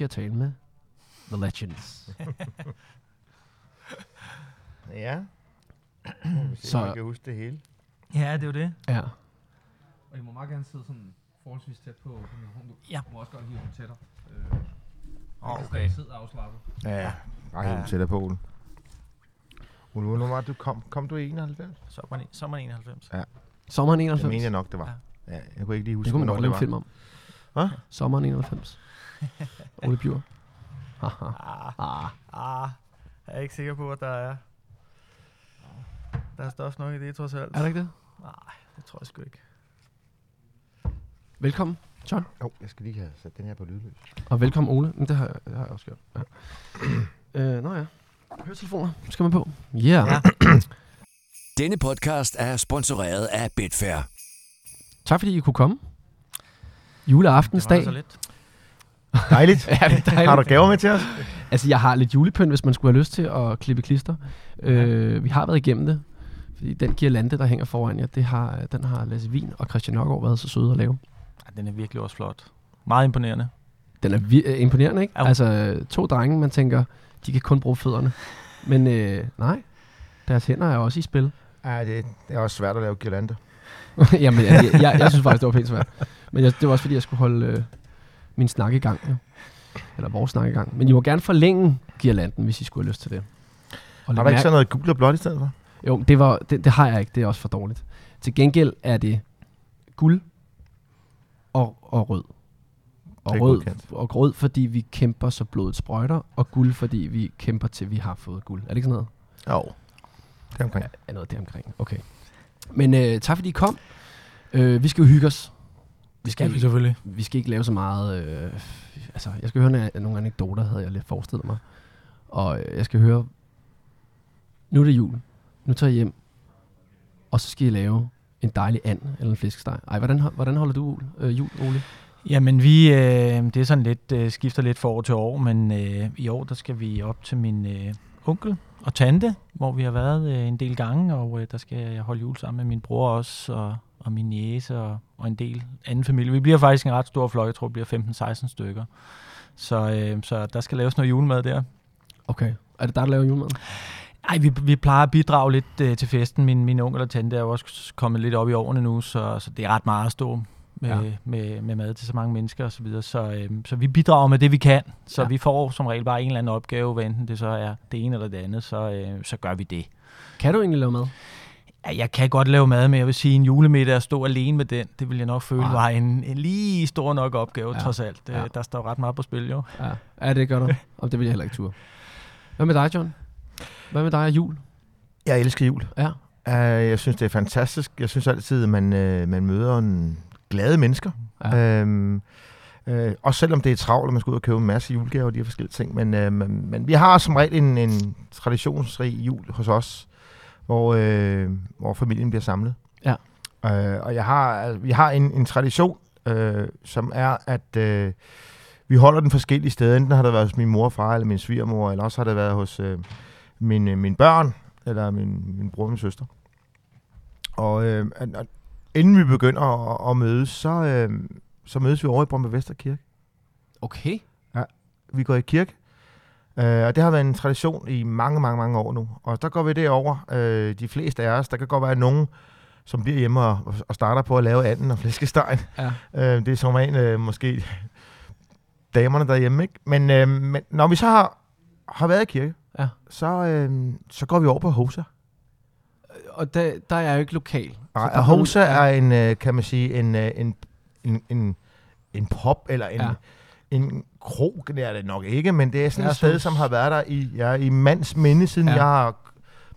jeg tale med The Legends. Ja. Så- jeg kan huske det hele. Ja, det er jo det. ja. Og I må meget gerne sidde sådan forholdsvis tæt på mikrofonen. Du Ja. må også godt hive den tættere. Øh, Åh, okay. Sid afslappet. Ja, ja. Ej, Ja. ja. tættere på, Ole. Ole, hvornår var det, du kom? Kom du i 91? Sommeren, sommeren 91. Sommeren Det 91. mener jeg nok, det var. Ja. jeg kunne ikke lige huske, det kunne man hvornår godt lave en film om. Hvad? Sommeren 91. Ole Bjur. Haha. Ah, ah. ah, jeg er ikke sikker på, at der er... Der er stof nok i det, trods alt. Er der ikke det? Nej, det tror jeg sgu ikke. Velkommen, John. Jo, oh, jeg skal lige have sat den her på lydløs. Og velkommen, Ole. Men det har, jeg- det har jeg også gjort. Ja. øh, nå ja. Høretelefoner skal man på. Yeah. Ja. Denne podcast er sponsoreret af Betfair. Tak fordi I kunne komme. Juleaftensdag. Det var altså lidt. Dejligt. Ja, det er dejligt. Har du gaver med til os? Altså, jeg har lidt julepynt, hvis man skulle have lyst til at klippe klister. Øh, vi har været igennem det. Fordi den girlande, der hænger foran jer, det har, den har Lasse Wien og Christian Nørgaard været så søde at lave. Ja, den er virkelig også flot. Meget imponerende. Den er vi- øh, imponerende, ikke? Jo. Altså, to drenge, man tænker, de kan kun bruge fødderne. Men øh, nej, deres hænder er også i spil. Ja, det, det er også svært at lave girlander. Jamen, jeg, jeg, jeg, jeg synes faktisk, det var pænt svært. Men jeg, det var også, fordi jeg skulle holde øh, min snak i gang. Ja. Eller vores snak i gang. Men I må gerne forlænge girlanden, hvis I skulle have lyst til det. Og Har der ikke mærke- så noget gul og blåt i stedet for? Jo, det, var, det, det har jeg ikke. Det er også for dårligt. Til gengæld er det guld og, og rød. Og rød, godkendt. og rød, fordi vi kæmper, så blodet sprøjter. Og guld, fordi vi kæmper, til vi har fået guld. Er det ikke sådan noget? Jo. Det er omkring. Ja, noget deromkring. Okay. Men øh, tak fordi I kom. Øh, vi skal jo hygge os. Vi skal, vi selvfølgelig. vi skal ikke lave så meget... Øh, altså, jeg skal høre nogle, anekdoter, havde jeg lidt forestillet mig. Og øh, jeg skal høre... Nu er det jul. Nu tager jeg hjem. Og så skal I lave en dejlig and eller en flæskesteg. Ej, hvordan, hvordan holder du jul, øh, jul Ole? Jamen, vi, øh, det er sådan lidt, øh, skifter lidt fra år til år, men øh, i år, der skal vi op til min øh, onkel og tante, hvor vi har været øh, en del gange, og øh, der skal jeg holde jul sammen med min bror også, og, og min niece og, og en del anden familie. Vi bliver faktisk en ret stor flok, jeg tror, det bliver 15-16 stykker. Så, øh, så der skal laves noget julemad der. Okay. Er det dig, der laver julemad? Ej, vi, vi plejer at bidrage lidt øh, til festen. Min, min onkel og tante er jo også kommet lidt op i årene nu, så, så det er ret meget at stå med, Ja. med, med mad til så mange mennesker osv. Så, videre. så, øh, så vi bidrager med det, vi kan. Så ja. vi får som regel bare en eller anden opgave, hvad enten det så er det ene eller det andet, så, øh, så gør vi det. Kan du egentlig lave mad? Ja, jeg kan godt lave mad, men jeg vil sige, en julemiddag at stå alene med den, det vil jeg nok føle Ej. var en, en lige stor nok opgave, Ja. ja. trods alt. Ja. Ja. Der står ret meget på spil, jo. Ja, ja det gør du. Og det vil jeg heller ikke turde. Hvad med dig, John? Hvad med dig og jul? Jeg elsker jul. Ja. Uh, jeg synes, det er fantastisk. Jeg synes altid, at man, uh, man møder en glade mennesker. Ja. Ja. Uh, også selvom det er travlt, og man skal ud og købe en masse julegaver og de her forskellige ting. Men, uh, men, men vi har som regel en, en traditionsrig jul hos os, hvor, uh, hvor familien bliver samlet. Ja. Uh, og jeg har, vi har en, en tradition, uh, som er, at uh, vi holder den forskellige steder. Enten har det været hos min mor og far, eller min svigermor, eller også har det været hos uh, mine, mine børn, eller min, min bror og min søster. Og, øh, og, inden vi begynder at, at mødes, så, øh, så mødes vi over i Brøndby Vesterkirke. Okay. Vi går i kirke, øh, og det har været en tradition i mange, mange, mange år nu. Og der går vi derover. Øh, de fleste af os, der kan godt være nogen, som bliver hjemme og, og starter på at lave anden og flæskestegen. Ja. Øh, det er som regel øh, måske damerne derhjemme, ikke? Men, øh, men når vi så har, har været i kirke, Ja. så, øh, så går vi over på Hosa. Og der, der er jeg jo ikke lokal. Nej, Hosa er en, øh, kan man sige, en, øh, en, en, en, en pop, eller en, Ja. En krog, det er det nok ikke, men det er sådan Jeg et sted, synes- som har været der i, ja, i mands minde, siden Ja. jeg har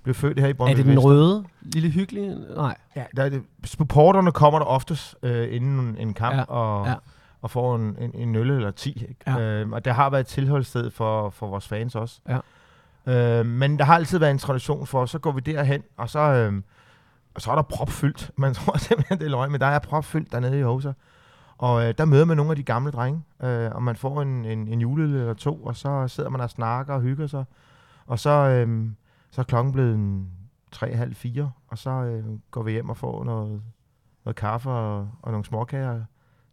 blev født her i Brøndby Er det den Vester. røde, lille hyggelige? Nej. Ja, der er det, supporterne kommer der oftest øh, inden en kamp, Ja. Og, ja. og får en, en, en øl eller 10. Ikke? Ja. Øh, og det har været et tilholdssted for, for vores fans også. Ja. Øh, men der har altid været en tradition for, så går vi derhen, og så, øh, og så er der propfyldt. Man tror simpelthen, det er løgn, men der er propfyldt dernede i Hosa. Og øh, der møder man nogle af de gamle drenge, øh, og man får en, en, en juleøl eller to, og så sidder man og snakker og hygger sig. Og så, øh, så er klokken blevet en tre, halv, fire, og så øh, går vi hjem og får noget, noget kaffe og, og nogle småkager,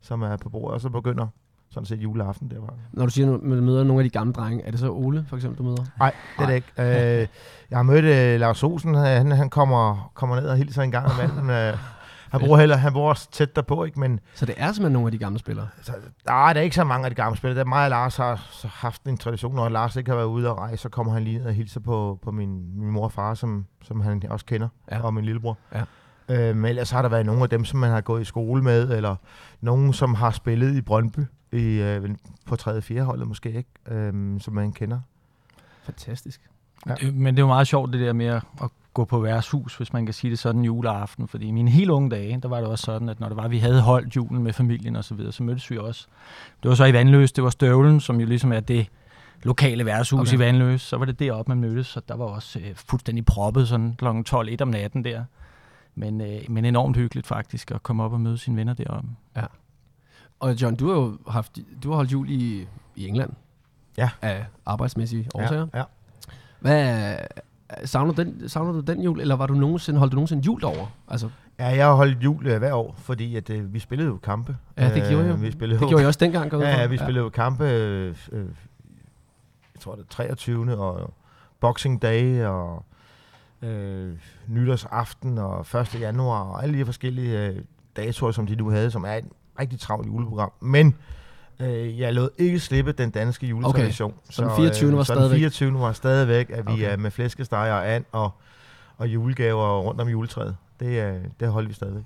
som er på bordet, og så begynder, sådan set juleaften. Det var. Når du siger, at du møder nogle af de gamle drenge, er det så Ole, for eksempel, du møder? Nej, det er det ikke. Øh, jeg har mødt øh, Lars Olsen, han, han kommer, kommer ned og hilser en gang imellem. Øh, han bor heller, han bor også tæt derpå, ikke? men Så det er simpelthen nogle af de gamle spillere? så, nej, der er ikke så mange af de gamle spillere. Der mig og Lars har så haft en tradition, når Lars ikke har været ude og rejse, så kommer han lige ned og hilser på, på min, min mor og far, som, som han også kender, Ja. og min lillebror. Ja. Øh, men ellers har der været nogle af dem, som man har gået i skole med, eller nogen, som har spillet i Brøndby, i, øh, på 3. og 4. holdet måske, ikke? Øh, som man kender. Fantastisk. Ja. Det, men det er jo meget sjovt det der med at at gå på værtshus, hvis man kan sige det sådan juleaften. Fordi i mine helt unge dage, der var det også sådan, at når det var, vi havde holdt julen med familien og så videre, så mødtes vi også. Det var så i Vandløs, det var Støvlen, som jo ligesom er det lokale værtshus Okay. i Vandløs. Så var det deroppe, man mødtes, så der var også øh, fuldstændig proppet sådan kl. 12-1 om natten der. Men, øh, men enormt hyggeligt faktisk at komme op og møde sine venner deroppe. Og John, du har jo haft, du har holdt jul i, i England. Ja. Af arbejdsmæssige årsager. Ja, ja. Hvad, savner, den, savner du den jul, eller var du nogensinde, holdt du nogensinde jul over? Altså, Ja, jeg har holdt jul øh, hver år, fordi at, øh, vi spillede jo kampe. Ja, det gjorde jo. Vi spillede det gjorde jeg også dengang. Ja, ja, vi spillede jo kampe, øh, øh, jeg tror det er 23. og Boxing Day og øh, nytårsaften og 1. januar og alle de forskellige øh, datoer, som de nu havde, som er et rigtig travlt juleprogram. Men øh, jeg lod ikke slippe den danske juletradition. Så den 24. var så den stadigvæk- 24. var stadigvæk, at vi Okay. er med flæskesteg og and og, og julegaver rundt om juletræet. Det, øh, det holdt vi stadigvæk.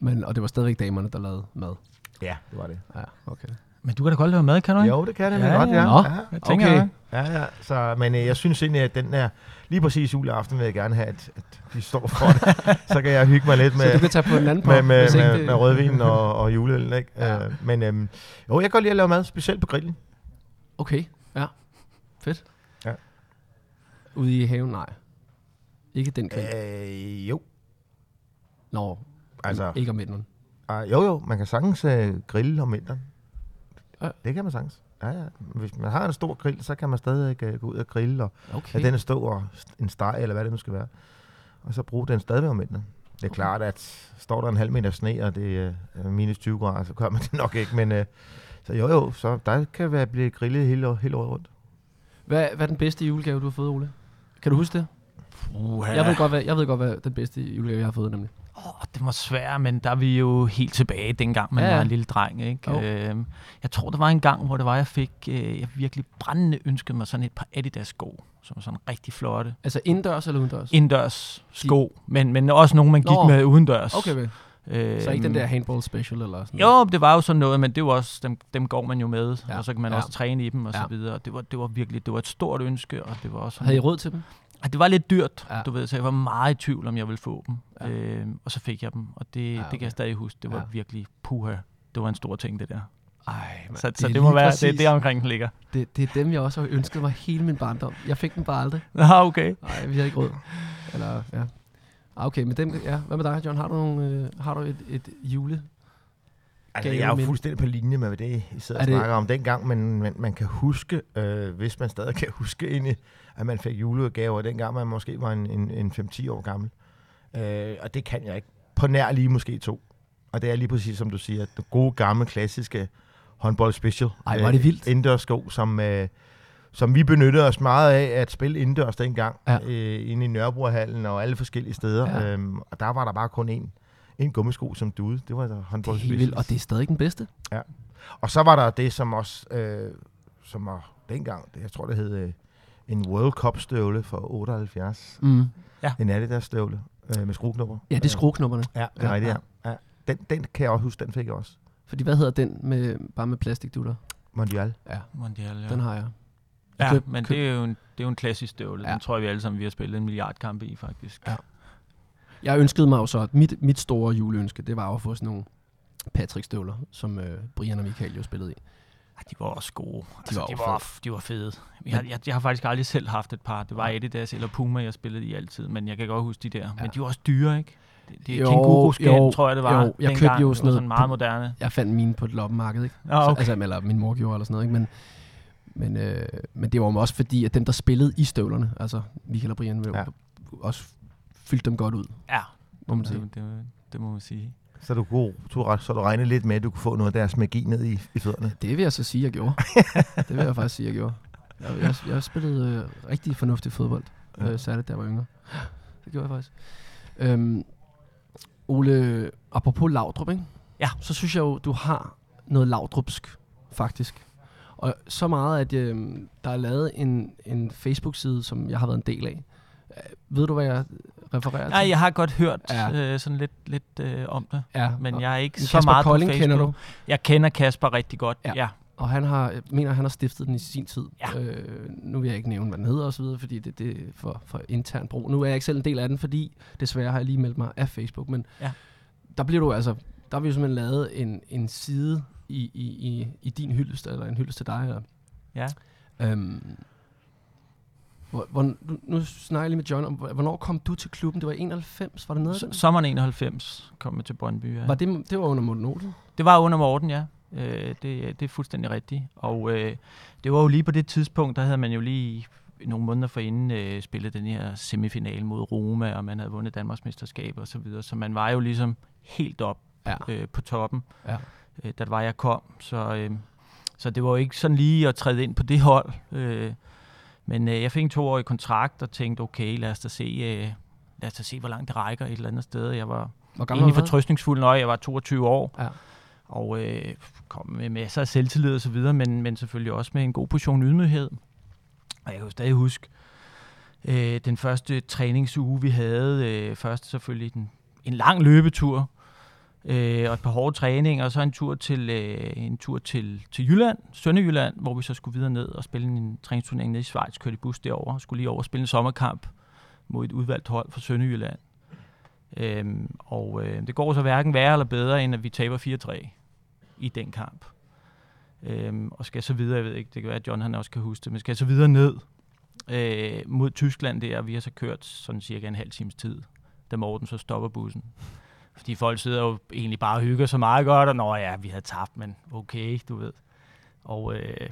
Men, og det var stadigvæk damerne, der lavede mad. Ja, det var det. Ja, okay. Men du kan da godt lave mad, kan du ikke? Jo, det kan det Ja, godt, ja. Nå. ja. Jeg tænker, Okay. jeg. Ja, ja. Så, men øh, jeg synes egentlig, at den er lige præcis juleaften vil jeg gerne have, at, at de står for det. så kan jeg hygge mig lidt Så du med, kan tage på en anden med, med, med, det- med rødvin og, og juleøl. Ikke? Ja. Øh, men øhm, jo, jeg kan godt lide at lave mad, specielt på grillen. Okay, ja. Fedt. Ja. Ude i haven, nej. Ikke den grill. Øh, jo. Nå, Altså, ikke om vinteren. uh, jo, jo, man kan sagtens øh, grille om vinteren. Ja. Det kan man sagtens. Ja, ja. Hvis man har en stor grill, så kan man stadig øh, gå ud og grille, og Okay. okay. den stå og en steg, eller hvad det nu skal være. Og så bruge den stadigvæk om vinteren. Det er Okay. klart, at står der en halv meter sne, og det er minus 20 grader, så gør man det nok ikke. Men øh, så jo, jo, så der kan være blive grillet hele, år- hele året rundt. Hvad, hvad er den bedste julegave, du har fået, Ole? Kan du huske det? Uha. Jeg ved godt, hvad, jeg ved godt, hvad den bedste julegave, jeg har fået, nemlig. Åh, det var svært, men der er vi jo helt tilbage dengang, man Ja, var en lille dreng. Ikke? Jo. Øhm, jeg tror, der var en gang, hvor det var, jeg fik, øh, jeg virkelig brændende ønskede mig sådan et par Adidas sko, som var sådan rigtig flotte. Altså indendørs eller udendørs? Indendørs sko, men, men også nogle, man gik Nå. med udendørs. Okay, vel. Øh, Så ikke den der handball special eller sådan Jo, det var jo sådan noget, men det var også, dem, dem går man jo med, Ja. og så kan man Ja. også træne i dem og Ja. så videre. Det var, det var virkelig, det var et stort ønske, og det var også Havde I råd til dem? Det var lidt dyrt, Ja. du ved, så jeg var meget i tvivl, om jeg ville få dem. Ja. Øhm, og så fik jeg dem, og det, Ja, okay. det kan jeg stadig huske. Det var Ja. virkelig puha. Det var en stor ting, det der. Ej, man, Så, så det, må være, det er der omkring den ligger. Det, det er dem, jeg også har ønsket mig hele min barndom. Jeg fik dem bare aldrig. Nå, okay. Nej, vi har ikke råd. Eller, ja. Ah, Okay, men dem, ja. Hvad med dig, John? Har du, nogle, øh, har du et, et jule? Altså, jeg er jo fuldstændig på linje med det, I sidder Er og det- snakker om dengang, men man, man kan huske, øh, hvis man stadig kan huske egentlig, at man fik julegaver, dengang man måske var en, en, en 5-10 år gammel. Øh, og det kan jeg ikke. På nær lige måske to. Og det er lige præcis som du siger, det gode gamle klassiske håndbold special. Ej, er det vildt. Indendørssko, som, øh, som vi benyttede os meget af at spille indendørs dengang, Ja. øh, inde i Nørrebrohallen og alle forskellige steder. Ja. Øhm, og der var der bare kun én, en gummisko som duede. Det var der Det håndbold er helt special. vildt, og det er stadig den bedste. Og så var der det, som også, øh, som var dengang, det, jeg tror det hed øh, en World Cup støvle for 78. Mm. En Adidas støvle øh, med skrueknopper. Ja, det er skrueknopperne. Ja, det er Ja, rigtigt, ja. ja. ja. Den, den kan jeg også huske, den fik jeg også. Fordi hvad hedder den med, bare med plastikdutter? Mondial. Ja, Mondial, ja. den har jeg. ja, køb- men køb- det er, jo en, det er jo en klassisk støvle. Ja. Ja. Den tror jeg, vi alle sammen vi har spillet en milliard kampe i, faktisk. Ja. Jeg ønskede mig jo så, at mit, mit store juleønske, det var jo at få sådan nogle Patrick-støvler, som øh, Brian og Michael jo spillede i. Ej, de var også gode. De, altså, var de, jo var, de var fede. Jeg, jeg, jeg har faktisk aldrig selv haft et par. Det var Adidas eller Puma, jeg spillede i altid. Men jeg kan godt huske de der. Ja. Men de var også dyre, ikke? Det, det Jo, er kænguru-skin, jo, tror jeg, det var. jo. Jeg købte jo sådan var noget sådan meget moderne. Jeg fandt mine på et loppemarked, ikke? Ah, okay. altså, eller min mor gjorde eller sådan noget, ikke? Men, men, øh, men det var jo også fordi, at dem, der spillede i støvlerne, altså Michael og Brian, ja. Ja. også fyldte dem godt ud, Ja, må man sige. det, det, det må man sige. Så du, kunne, du, ret- så du regnede lidt med, at du kunne få noget af deres magi ned i, i fødderne. Det vil jeg så sige, jeg gjorde. det vil jeg faktisk sige, jeg gjorde. Jeg, jeg, jeg spillede øh, rigtig fornuftig fodbold, Ja. øh, særligt da jeg var yngre. Det gjorde jeg faktisk. Øhm, Ole, apropos Laudrup, ikke? Ja. så synes jeg jo, du har noget Laudrupsk, faktisk. Og så meget, at øh, der er lavet en, en Facebook-side, som jeg har været en del af. Øh, ved du, hvad jeg refererer Nej, til? jeg har godt hørt Ja. øh, sådan lidt, lidt øh, om det, ja, men jeg er ikke men så Kasper meget Kolding på Facebook. kender du? Jeg kender Kasper rigtig godt, Ja. ja. Og han har, mener, han har stiftet den i sin tid. Ja. Øh, nu vil jeg ikke nævne, hvad den hedder osv., fordi det, det er for, for intern brug. Nu er jeg ikke selv en del af den, fordi desværre har jeg lige meldt mig af Facebook. Men Ja. der bliver du altså, der har vi jo simpelthen lavet en, en side i, i, i, i din hyldest, eller en hyldest til dig. Eller, Ja. øhm, hvor, hvor, nu, nu snakker jeg lige med John om, hvor- hvornår kom du til klubben? Det var 91, var det noget? S- sommeren 91 kom jeg til Brøndby. Ja. Var det, det var under Morten Olsen? Det var under Morten, ja. Øh, det, det er fuldstændig rigtigt. Og øh, det var jo lige på det tidspunkt, der havde man jo lige nogle måneder forinden øh, spillet den her semifinale mod Roma, og man havde vundet Danmarksmesterskab og så videre. Så man var jo ligesom helt op Ja. øh, på toppen, Ja. øh, da det var, jeg kom. Så, øh, så det var jo ikke sådan lige at træde ind på det hold. Øh, men øh, jeg fik en toårig kontrakt og tænkte, okay, lad os da se, øh, lad os da se hvor langt det rækker et eller andet sted. Jeg var egentlig fortrøstningsfuld, når jeg var 22 år. Ja. Og øh, kom med masser af selvtillid og så videre, men, men selvfølgelig også med en god portion ydmyghed. Og jeg kan jo stadig huske øh, den første træningsuge, vi havde. Øh, først selvfølgelig den, en lang løbetur øh, og et par hårde træninger, og så en tur til øh, en tur til, til Jylland, Sønderjylland, hvor vi så skulle videre ned og spille en træningsturnering nede i Schweiz, kørte i bus derover og skulle lige over og spille en sommerkamp mod et udvalgt hold fra Sønderjylland. Øhm, og øh, det går så hverken værre eller bedre, end at vi taber 4-3 i den kamp. Øhm, og skal så videre, jeg ved ikke, det kan være, at John han også kan huske det, men skal så videre ned øh, mod Tyskland der, og vi har så kørt sådan cirka en halv times tid, da Morten så stopper bussen. Fordi folk sidder jo egentlig bare og hygger så meget godt, og nå ja, vi havde tabt, men okay, du ved. Og øh,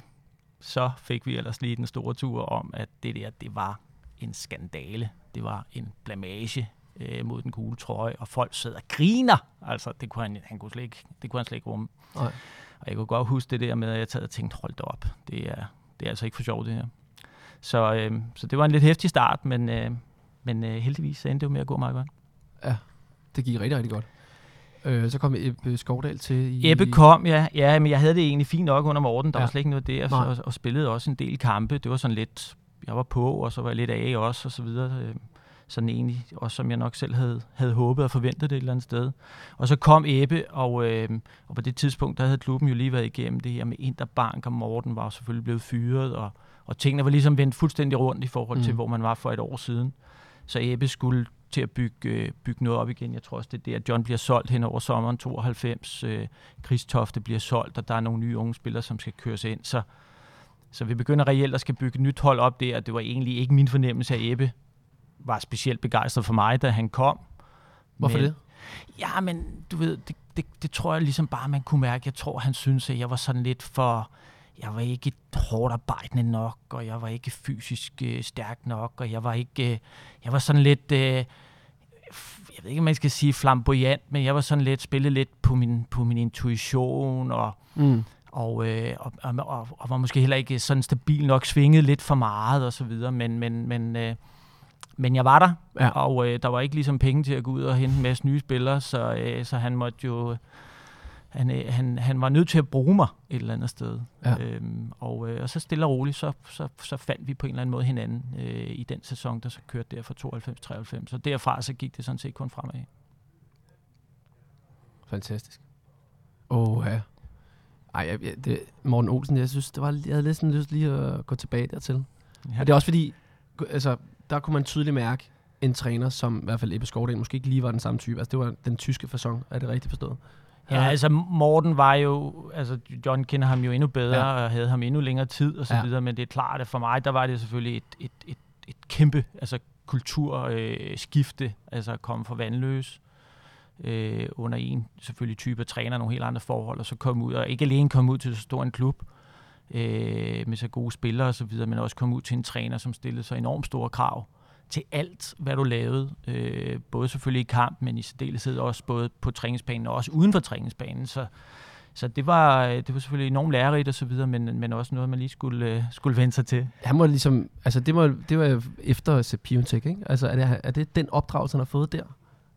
så fik vi ellers lige den store tur om, at det der, det var en skandale. Det var en blamage øh, mod den gule trøje, og folk sidder og griner. Altså, det kunne han, han kunne slet ikke, det kunne han slet ikke rumme. Nej. Og jeg kunne godt huske det der med, at jeg sad og tænkte, hold da op, det er, det er altså ikke for sjovt det her. Så, øh, så det var en lidt hæftig start, men, øh, men øh, heldigvis så endte det jo med at gå meget godt. Det gik rigtig, rigtig godt. Øh, så kom Ebbe Skovdal til i... Ebbe kom, ja. ja, men jeg havde det egentlig fint nok under Morten. Der Ja. var slet ikke noget der, og, og spillede også en del kampe. Det var sådan lidt, jeg var på, og så var jeg lidt af også, og så videre. Øh, Sådan egentlig, også som jeg nok selv havde, havde håbet og forventet det et eller andet sted. Og så kom Ebbe, og, øh, og på det tidspunkt, der havde klubben jo lige været igennem det her med Interbank, og Morten var jo selvfølgelig blevet fyret, og, og tingene var ligesom vendt fuldstændig rundt i forhold til, mm. hvor man var for et år siden. Så Ebbe skulle til at bygge, øh, bygge noget op igen. Jeg tror også, det er det, at John bliver solgt hen over sommeren 92. Øh, Kristofte bliver solgt, og der er nogle nye unge spillere, som skal køres ind. Så, så vi begynder reelt at skal bygge et nyt hold op der. Det var egentlig ikke min fornemmelse, at Ebbe var specielt begejstret for mig, da han kom. Hvorfor men, det? Ja, men du ved, det, det, det tror jeg ligesom bare, man kunne mærke. Jeg tror, han synes, at jeg var sådan lidt for... Jeg var ikke hårdt arbejdende nok, og jeg var ikke fysisk øh, stærk nok, og jeg var ikke... Øh, jeg var sådan lidt... Øh, jeg ved ikke, om man skal sige flamboyant, men jeg var sådan lidt spillet lidt på min, på min intuition, og, Mm. og, øh, og, og, og, og var måske heller ikke sådan stabil nok, svingede lidt for meget og så videre, men, men, men, øh, men jeg var der, Ja. og øh, der var ikke ligesom penge til at gå ud og hente en masse nye spillere, så, øh, så han måtte jo... Han, øh, han, han var nødt til at bruge mig et eller andet sted. Ja. Øhm, og, øh, og så stille og roligt, så, så, så fandt vi på en eller anden måde hinanden øh, i den sæson, der så kørte der fra 92-93. Så derfra så gik det sådan set kun fremad. Fantastisk. Åh, oh, ja. Ej, jeg, det, Morten Olsen, jeg synes, det var, jeg havde lidt sådan lyst lige at gå tilbage dertil. Ja. Og det er også fordi, altså, der kunne man tydeligt mærke en træner, som i hvert fald Ebbe Skovdal måske ikke lige var den samme type. Altså, det var den tyske fasong. Er det rigtigt forstået? Ja, altså Morten var jo, altså John kender ham jo endnu bedre, Ja. og havde ham endnu længere tid og så Ja. videre, men det er klart, at for mig, der var det selvfølgelig et, et, et, et kæmpe altså kulturskifte, øh, altså at komme fra Vandløs øh, under en selvfølgelig type træner, nogle helt andre forhold, og så komme ud, og ikke alene komme ud til så stor en klub, øh, med så gode spillere og så videre, men også komme ud til en træner, som stillede så enormt store krav til alt, hvad du lavede. Øh, både selvfølgelig i kamp, men i særdeleshed også både på træningsbanen og også uden for træningsbanen. Så, så det var, øh, det var selvfølgelig enormt lærerigt og så videre, men, men også noget, man lige skulle, øh, skulle vende sig til. Han var ligesom, altså det var, det var efter Sepp Piontek, ikke? Altså er det, er det den opdragelse, han har fået der?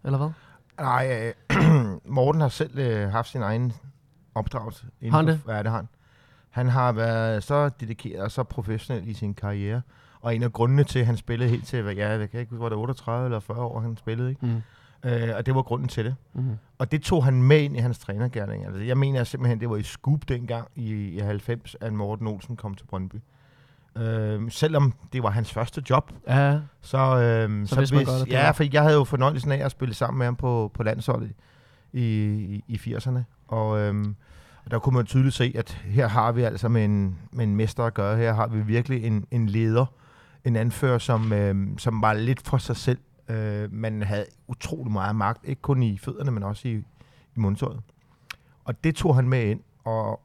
Eller hvad? Nej, øh, Morten har selv øh, haft sin egen opdragelse. Har han det? Ja, det har han. Han har været så dedikeret og så professionel i sin karriere. Og en af grundene til, at han spillede helt til, hvad- ja, jeg kan ikke huske, var det 38 eller 40 år, han spillede, ikke? Mm. Øh, og det var grunden til det. Mm. Og det tog han med ind i hans trænergærning. Altså, jeg mener simpelthen, det var i Scoop dengang i, i 90, at Morten Olsen kom til Brøndby. Øh, selvom det var hans første job, Ja, så, øhm, Så vidste man godt, ja, for jeg havde jo fornøjelsen af at spille sammen med ham på, på landsholdet i, i, i 80'erne. Og, øhm, og der kunne man tydeligt se, at her har vi altså med en, med en mester at gøre. Her har vi virkelig en, en leder, en anfører, som, øhm, som var lidt for sig selv. Øh, man havde utrolig meget magt, ikke kun i fødderne, men også i, i mundtøjet. Og det tog han med ind, og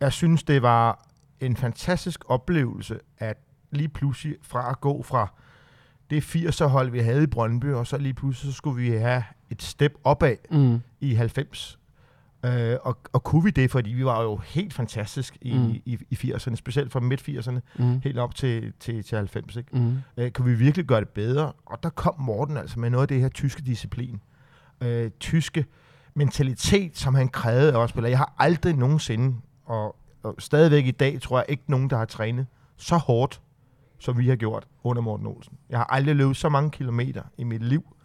jeg synes, det var en fantastisk oplevelse, at lige pludselig fra at gå fra det 80'er-hold, vi havde i Brøndby, og så lige pludselig så skulle vi have et step opad mm. i 90. Øh, og, og kunne vi det, fordi vi var jo helt fantastisk i, Mm. i, i 80'erne, specielt fra midt-80'erne, Mm. helt op til, til, til 90. Ikke? Mm. Øh, kunne vi virkelig gøre det bedre? Og der kom Morten altså med noget af det her tyske disciplin. Øh, tyske mentalitet, som han krævede af os spillere. Jeg har aldrig nogensinde, og, og stadigvæk i dag, tror jeg ikke nogen, der har trænet så hårdt, som vi har gjort under Morten Olsen. Jeg har aldrig løbet så mange kilometer i mit liv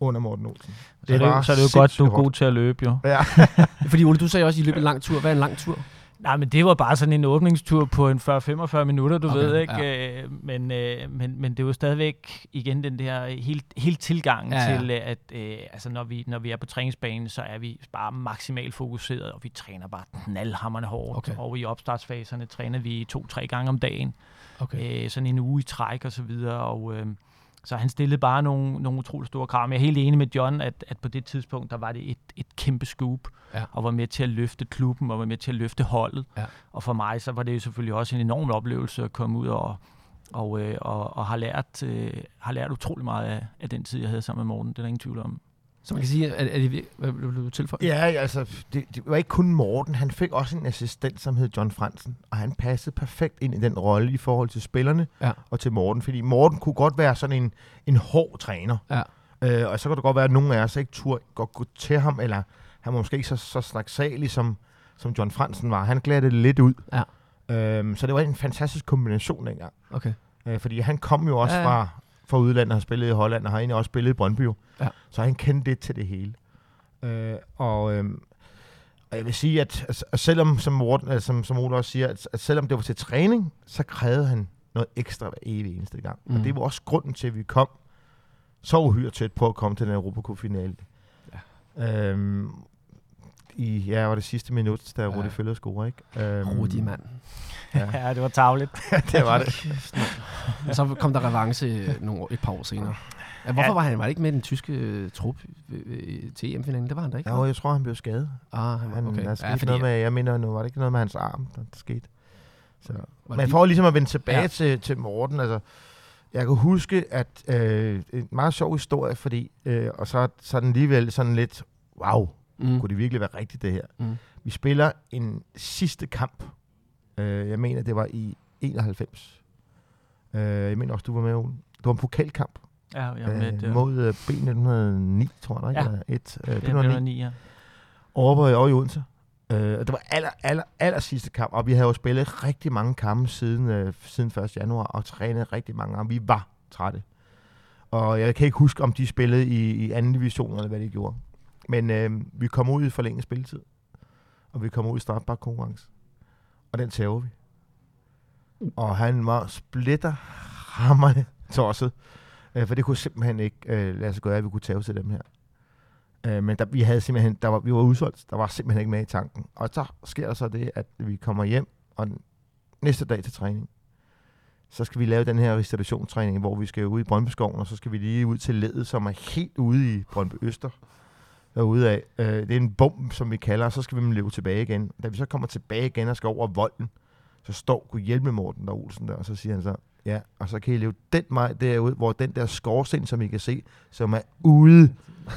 under Morten Olsen. Det er det, var så er det jo godt, du er god til at løbe, jo. Ja. Fordi Ole, du sagde også, at I løb en lang tur. Hvad er en lang tur? Nej, men det var bare sådan en åbningstur på en 40-45 minutter, du Okay, ved, ikke? Ja. Men, øh, men, men det er jo stadigvæk igen den der helt, helt tilgang Ja, ja, til, øh, at øh, altså, når, vi, når vi er på træningsbanen, så er vi bare maksimalt fokuseret, og vi træner bare knaldhammerne hårdt. Okay. Og i opstartsfaserne træner vi to-tre gange om dagen, Okay. øh, sådan en uge i træk og så videre, og... Øh, så han stillede bare nogle, nogle utrolig store krav. Men jeg er helt enig med John, at, at på det tidspunkt, der var det et, et kæmpe scoop, Ja. og var med til at løfte klubben, og var med til at løfte holdet. Ja. Og for mig, så var det jo selvfølgelig også en enorm oplevelse at komme ud og, og, øh, og, og har, lært, øh, har lært utrolig meget af, af den tid, jeg havde sammen med Morten. Det er der ingen tvivl om. Så man kan sige, at, at I, hvad vil du tilføje? Ja, altså, det, det var ikke kun Morten. Han fik også en assistent, som hed John Fransen, og han passede perfekt ind i den rolle i forhold til spillerne Ja. og til Morten, fordi Morten kunne godt være sådan en, en hård træner. Ja. Øh, og så kan det godt være, at nogen af os ikke turde godt gå til ham, eller han var måske ikke så, så snaksalig, som, som John Fransen var. Han glattede lidt ud. Ja. Øhm, så det var en fantastisk kombination dengang. Okay. Øh, fordi han kom jo også ja, ja. fra, fra udlandet, har spillet i Holland, og har egentlig også spillet i Brøndby. Ja. Så han kendte det til det hele. Øh, og, øhm, og jeg vil sige, at, at, at selvom, som, Morten, altså, som, som Ole også siger, at, at selvom det var til træning, så krævede han noget ekstra hver evig eneste gang. Mm. Og det var også grunden til, at vi kom så uhyre tæt på at komme til den Europacup-finale. Ja. Øhm, I, ja, var det sidste minut, da Ja. Rudi Føller scorer, ikke? Øhm, Rudi, mand. Ja, Ja, det var tavligt. det var det. Og så kom der revanche nogle, et par år senere. Ja, hvorfor Ja. var han var det ikke med i den tyske øh, trup øh, øh, til EM-finalen? Det var han da ikke. Ja, jeg tror, han blev skadet. ah, han, Han, okay. okay. Der skete ja, fordi, noget med, jeg mener, nu var det ikke noget med hans arm, der, der skete. Så. det- for ligesom at vende tilbage ja. til, til Morten, altså, jeg kan huske, at øh, en meget sjov historie, fordi, øh, og så, så er den alligevel sådan lidt, wow, mm, kunne det virkelig være rigtigt det her? Mm. Vi spiller en sidste kamp, øh, jeg mener, det var i 91. Øh, jeg mener også, du var med, Ole. Det var en pokalkamp Ja, jeg er med, øh, det, mod øh, B1909, tror jeg, ikke? Ja. Et, øh, det er B1909 med 9, ja. over på over i Odense. Øh, og det var aller, aller, aller sidste kamp, og vi havde jo spillet rigtig mange kampe siden, øh, siden 1. januar, og trænet rigtig mange gange. Vi var trætte. Og jeg kan ikke huske, om de spillede i, i anden division, eller hvad de gjorde. Men øh, vi kommer ud i forlænget spilletid, og vi kommer ud i strafbar konkurrence. Og den tager vi. Og han var splitter hammerne tosset. Øh, for det kunne simpelthen ikke øh, lade sig gøre, at vi kunne tage til dem her. Øh, men der, vi havde simpelthen, der var, vi var udsolgt. Der var simpelthen ikke med i tanken. Og så sker der så det, at vi kommer hjem, og næste dag til træning, så skal vi lave den her restitutionstræning, hvor vi skal ud i Brøndby og så skal vi lige ud til ledet, som er helt ude i Brøndby Øster. Derude af. Øh, det er en bum, som vi kalder, og så skal vi leve tilbage igen. Da vi så kommer tilbage igen og skal over volden, Så står Gud hjælpe Morten der Olsen der, og så siger han så, ja, og så kan I leve den vej derud, hvor den der skorsten, som I kan se, som er ude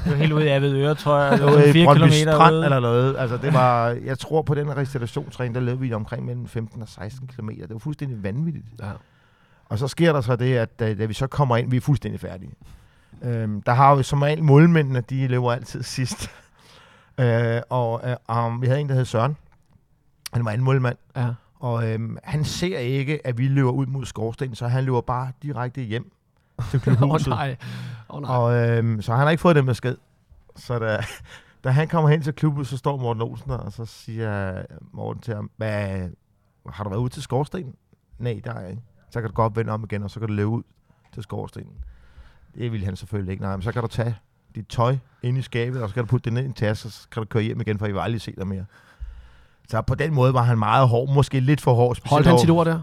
Det var helt ude i Avedøre, tror jeg. Det var ude sådan i fire Brøndby kilometer Strand ude. eller noget. Altså, det var, jeg tror på den restaurationstræning, der løb vi omkring mellem 15 og 16 km. Det var fuldstændig vanvittigt. Ja. Og så sker der så det, at da, da vi så kommer ind, vi er fuldstændig færdige. Øhm, der har vi som regel målmændene, de løber altid sidst. øh, og øh, um, vi havde en, der hed Søren. Han var anden målmand. Ja. Og øhm, han ser ikke, at vi løber ud mod skorstenen, så han løber bare direkte hjem til klubhuset. oh, nej. Oh, nej. Og øhm, så han har ikke fået den besked. Så da, da han kommer hen til klubben, så står Morten Olsen der, og så siger Morten til ham, Hvad, har du været ude til skorstenen? Nej, der er ikke. Så kan du godt vende om igen, og så kan du løbe ud til skorstenen. Det ville han selvfølgelig ikke. Nej, men så kan du tage dit tøj ind i skabet, og så kan du putte det ned i en taske, og så kan du køre hjem igen, for I vil aldrig se dig mere. Så på den måde var han meget hård, måske lidt for hård. Holdt han sit ord der?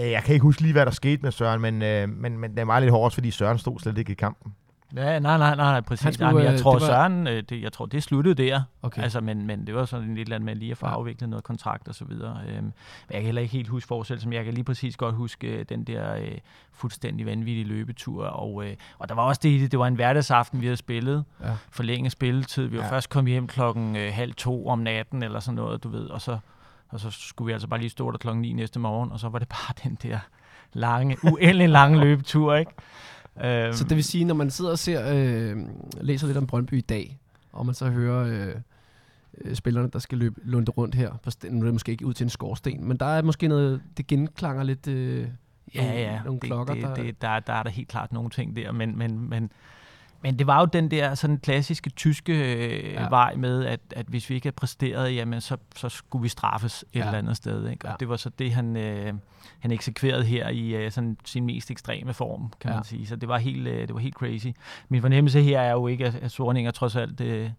Øh, Jeg kan ikke huske lige, hvad der skete med Søren, men, øh, men, men det var lidt hårdt, også fordi Søren stod slet ikke i kampen. Ja, nej, nej, nej, nej præcis. Han skulle, nej, men øh, jeg tror, det var- Søren, øh, det, jeg tror, det sluttede der. Okay. Altså, men, men det var sådan lidt eller andet med lige at få Ja. afviklet noget kontrakt og så videre. Øhm, men jeg kan heller ikke helt huske forskel, som jeg kan lige præcis godt huske øh, den der øh, fuldstændig vanvittige løbetur. Og, øh, og der var også det det, var en hverdagsaften, vi havde spillet. Ja. Forlænget spilletid. Vi var ja. først kommet hjem klokken øh, halv to om natten eller sådan noget, du ved. Og så, og så skulle vi altså bare lige stå der klokken ni næste morgen, og så var det bare den der lange, uendelig lange løbetur, ikke? Øhm, Så det vil sige, når man sidder og ser, øh, læser lidt om Brøndby i dag, og man så hører øh, øh, spillerne, der skal løbe lunde rundt her, på sten, nu er det måske ikke ud til en skorsten, men der er måske noget, det genklanger lidt øh, Ja, nogle, ja. nogle det, klokker, det, der... det, der, der er der helt klart nogle ting der, men, men, men, men det var jo den der sådan klassiske tyske øh, Ja. vej med, at, at hvis vi ikke havde præsteret, jamen så, så skulle vi straffes et Ja. ja. eller andet sted. Ikke? Og Ja. det var så det, han, øh, han eksekverede her i øh, sådan sin mest ekstreme form, kan Ja. man sige. Så det var helt, øh, det var helt crazy. Min fornemmelse her er jo ikke, at, at Sorninger trods alt øh,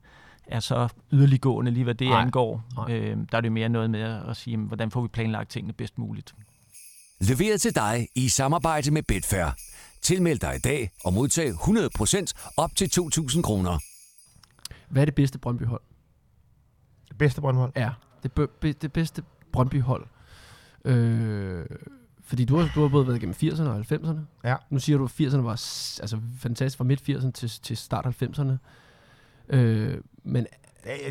er så yderliggående lige hvad det Nej. angår. Nej. Øh, der er det mere noget med at sige, jamen, hvordan får vi planlagt tingene bedst muligt. Leveret til dig i samarbejde med Betfair. Tilmeld dig i dag og modtag 100% op til 2.000 kroner. Hvad er det bedste Brøndby-hold? Det bedste Brøndhold. Ja, det, be, det bedste Brøndby-hold. Øh, fordi du har, du har både været igennem 80'erne og 90'erne. Ja. Nu siger du, at 80'erne var altså, fantastisk fra midt 80'erne til, til start 90'erne. Øh, men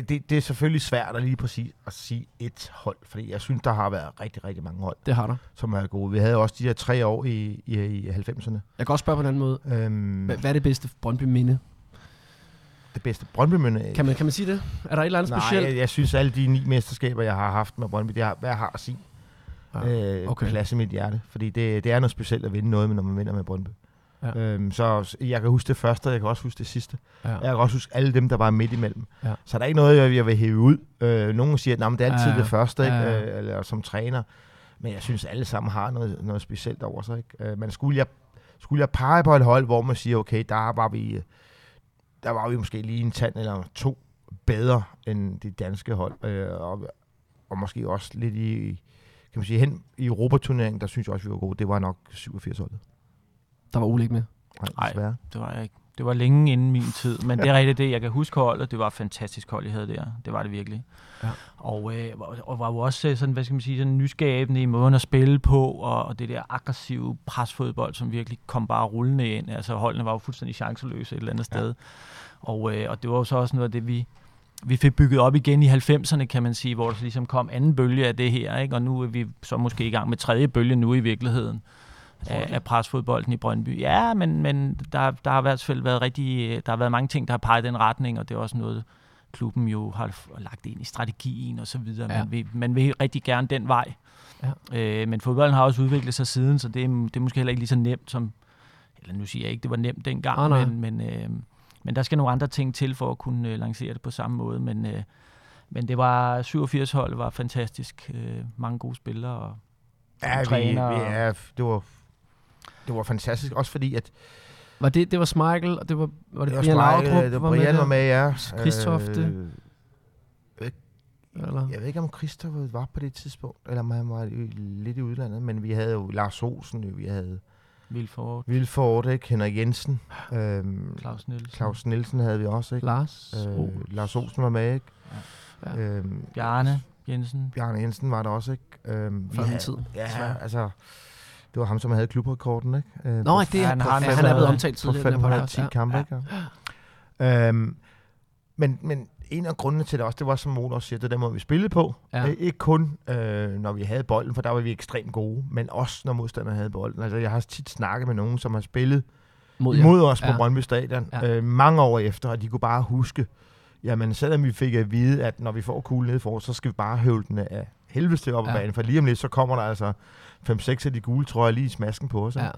Det, det, er selvfølgelig svært at lige præcis at sige et hold, fordi jeg synes, der har været rigtig, rigtig mange hold, det har der. som er gode. Vi havde også de her tre år i, i, i 90'erne. Jeg kan også spørge på en anden måde. Øhm, Hvad, er det bedste Brøndby-minde? det bedste Brøndby-minde. Kan man, kan man sige det? Er der et eller andet Nej, specielt? jeg, jeg synes, alle de ni mesterskaber, jeg har haft med Brøndby, det har, hvad har sin Ja, øh, okay. okay. plads i mit hjerte. Fordi det, det er noget specielt at vinde noget, når man vinder med Brøndby. Ja. Øhm, så jeg kan huske det første, og jeg kan også huske det sidste. Ja. Jeg kan også huske alle dem, der var midt imellem. Ja. Så der er ikke noget, jeg, jeg vil hæve ud. Øh, nogen siger, at "Nå, men det er altid Ja, det første, ikke? ja. Øh, eller som træner. Men jeg synes, alle sammen har noget, noget specielt over sig. Ikke? Øh, men skulle jeg, skulle jeg pege på et hold, hvor man siger, okay, der var vi, der var vi måske lige en tand eller to bedre end de danske hold. Øh, og, og måske også lidt i, kan man sige, hen i Europaturneringen, der synes jeg også, vi var gode. Det var nok 87 holdet. Der var Ole ikke med. Nej, Nej. desværre. Det var jeg ikke. Det var længe inden min tid, men det er rigtigt det. Jeg kan huske holdet. Det var et fantastisk hold, I havde der. Det var det virkelig. Ja. Og, øh, og- var jo også øh, sådan, hvad skal man sige, sådan nyskabende i måden at spille på, og, og det der aggressive presfodbold, som virkelig kom bare rullende ind. Altså holdene var jo fuldstændig chanceløse et eller andet Ja. sted. Og, øh, og det var jo så også noget af det, vi, vi fik bygget op igen i 90'erne, kan man sige, hvor der så ligesom kom anden bølge af det her, ikke? og nu er vi så måske i gang med tredje bølge nu i virkeligheden af, af presfodbolden i Brøndby. Ja, men, men der, der har i hvert fald været rigtig, der har været mange ting, der har peget i den retning, og det er også noget, klubben jo har lagt ind i strategien og så videre. Ja. Man, vil, man vil rigtig gerne den vej. Ja. Øh, men fodbolden har også udviklet sig siden, så det er, det er måske heller ikke lige så nemt som, eller nu siger jeg ikke, det var nemt dengang, nej. men, men, øh, men der skal nogle andre ting til for at kunne øh, lancere det på samme måde. Men, øh, men det var 87 hold var fantastisk. Øh, mange gode spillere. Og, Ja, vi, træner vi og- er, det var det var fantastisk, også fordi at Var det, det var Smeichel, og det var, var det, det var, Brian Laudrup, det var Brian der? var med, ja. Kristofte. Øh, Eller? jeg ved ikke, om Christoffer var på det tidspunkt, eller om han var i- lidt i udlandet, men vi havde jo Lars Olsen, vi havde Vilfort, Vilfort, ikke? Henrik Jensen, øhm, Claus Nielsen, Claus Nielsen havde vi også, ikke? Lars? Øh, Øh, Lars Olsen var med, ikke? Ja. Øhm, Bjarne, Jensen. Bjarne Jensen var der også, ikke? Øhm, vi Før havde- tid, Ja, altså. Det var ham, som havde klubrekorden, ikke? Øh, Nå, på det, Ja, han, han han, han, er blevet omtalt på tidligere. podcast. 510 kampe, ikke? Øhm, men, men en af grundene til det også, det var, som Mona også siger, det er den måde, vi spillede på. Ja. Ja. Ikke kun, øh, når vi havde bolden, for der var vi ekstremt gode, men også, når modstanderne havde bolden. Altså, jeg har tit snakket med nogen, som har spillet Mod, ja. imod os på Ja. Brøndby Stadion Ja. øh, mange år efter, og de kunne bare huske, jamen selvom vi fik at vide, at når vi får kuglen ned for, så skal vi bare høvle den af helvede til op Ja. banen, for lige om lidt, så kommer der altså 5-6 af de gule trøjer lige i smasken på os. Ja.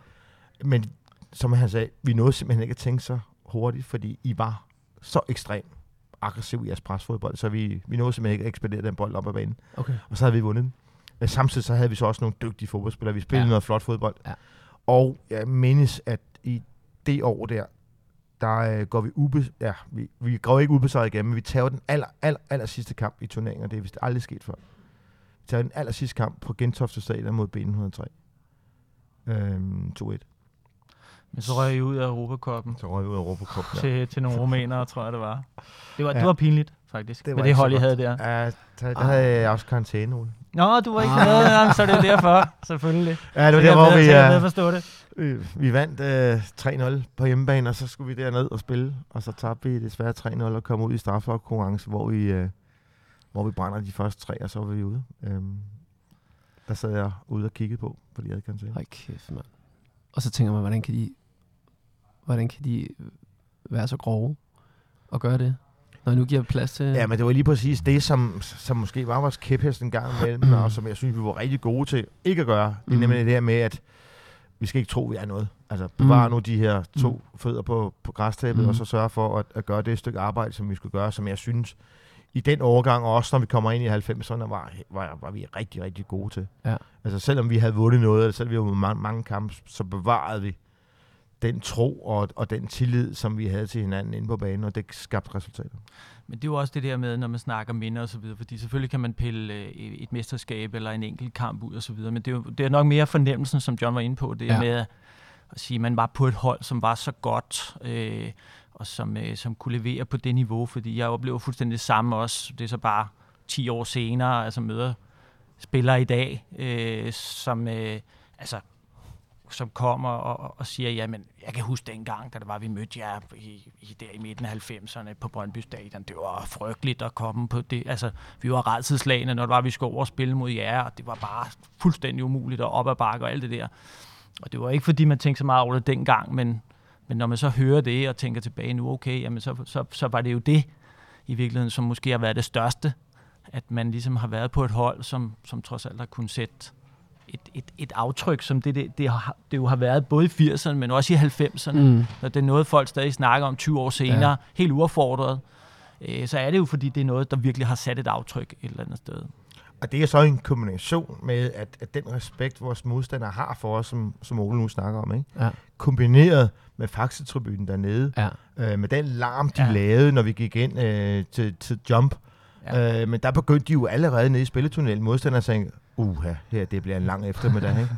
Men som han sagde, vi nåede simpelthen ikke at tænke så hurtigt, fordi I var så ekstremt aggressiv i jeres presfodbold, så vi, vi nåede simpelthen ikke at ekspedere den bold op ad banen. Okay. Og så havde vi vundet den. Men samtidig så havde vi så også nogle dygtige fodboldspillere. Vi spillede ja. noget flot fodbold. Ja. Og jeg mindes, at i det år der, der øh, går vi ube, ja, vi, vi går ikke ubesejret igennem, men vi tager den aller, aller, aller sidste kamp i turneringen, og det er vist aldrig sket før. Tager den aller sidste kamp på Gentofte Stadion mod B103. Øhm, 2-1. Men så røg I ud af Europacupen Så røg vi ud af Europa Cup. Ja. til, til nogle rumænere, tror jeg det var. Det var, Ja. det var pinligt, faktisk, Det det var med det hold, I havde der. Ja, der, der havde jeg også karantæne, Ole. Nå, du var ikke Ah. med, Jamen, så det derfor, selvfølgelig. Ja, det var der, hvor vi, jeg øh, forstå det. Vi vandt øh, 3-0 på hjemmebane, og så skulle vi derned og spille. Og så tabte vi desværre 3-0 og kom ud i strafferkonkurrence, hvor vi, øh, hvor vi brænder de første tre, og så var vi ude. Øhm, der sad jeg ude og kiggede på, fordi jeg havde karantæne. Hold kæft, mand. Og så tænker man, hvordan kan de, hvordan kan de være så grove og gøre det? Når nu giver plads til... Ja, men det var lige præcis det, som, som måske var vores kæphest en gang imellem, og som jeg synes, vi var rigtig gode til ikke at gøre. Det er Mm. nemlig det her med, at vi skal ikke tro, vi er noget. Altså, bevare Mm. nu de her to fødder på, på græstæppet, Mm. og så sørge for at, at gøre det stykke arbejde, som vi skulle gøre, som jeg synes, i den overgang, og også når vi kommer ind i 90'erne, var, var, var vi rigtig, rigtig gode til. Ja. Altså, selvom vi havde vundet noget, eller selvom vi havde mange, mange kampe, så bevarede vi den tro og, og den tillid, som vi havde til hinanden inde på banen, og det skabte resultater. Men det er jo også det der med, når man snakker minder og så videre, fordi selvfølgelig kan man pille øh, et mesterskab eller en enkelt kamp ud og så videre, men det er, jo, det er nok mere fornemmelsen, som John var inde på, det er Ja. med at sige, at man var på et hold, som var så godt, øh, og som, øh, som kunne levere på det niveau, fordi jeg oplever fuldstændig det samme også, det er så bare 10 år senere, altså møder spillere i dag, øh, som øh, altså som kommer og, og siger, jamen, jeg kan huske dengang, da det var, vi mødte jer i, i, der i midten af 90'erne på Brøndby Stadion. Det var frygteligt at komme på det. Altså, vi var redselslagende, når det var, vi skulle over og spille mod jer, og det var bare fuldstændig umuligt at op ad bakke og alt det der. Og det var ikke, fordi man tænkte så meget over det dengang, men, men når man så hører det og tænker tilbage nu, okay, jamen så, så, så var det jo det i virkeligheden, som måske har været det største, at man ligesom har været på et hold, som, som trods alt har kunnet sætte et, et, et aftryk, som det, det, det, har, det jo har været både i 80'erne, men også i 90'erne. Mm. Når det er noget, folk stadig snakker om 20 år senere, Ja. helt uaffordret, øh, så er det jo, fordi det er noget, der virkelig har sat et aftryk et eller andet sted. Og det er så en kombination med, at, at den respekt, vores modstandere har for os, som, som Ole nu snakker om, ikke? Ja. kombineret med faxetribunen dernede, Ja. øh, med den larm, de Ja. lavede, når vi gik ind øh, til, til jump. Ja. Øh, men der begyndte de jo allerede nede i spilletunnelen. Modstanderne tænke, uha, her det bliver en lang eftermiddag. Ikke?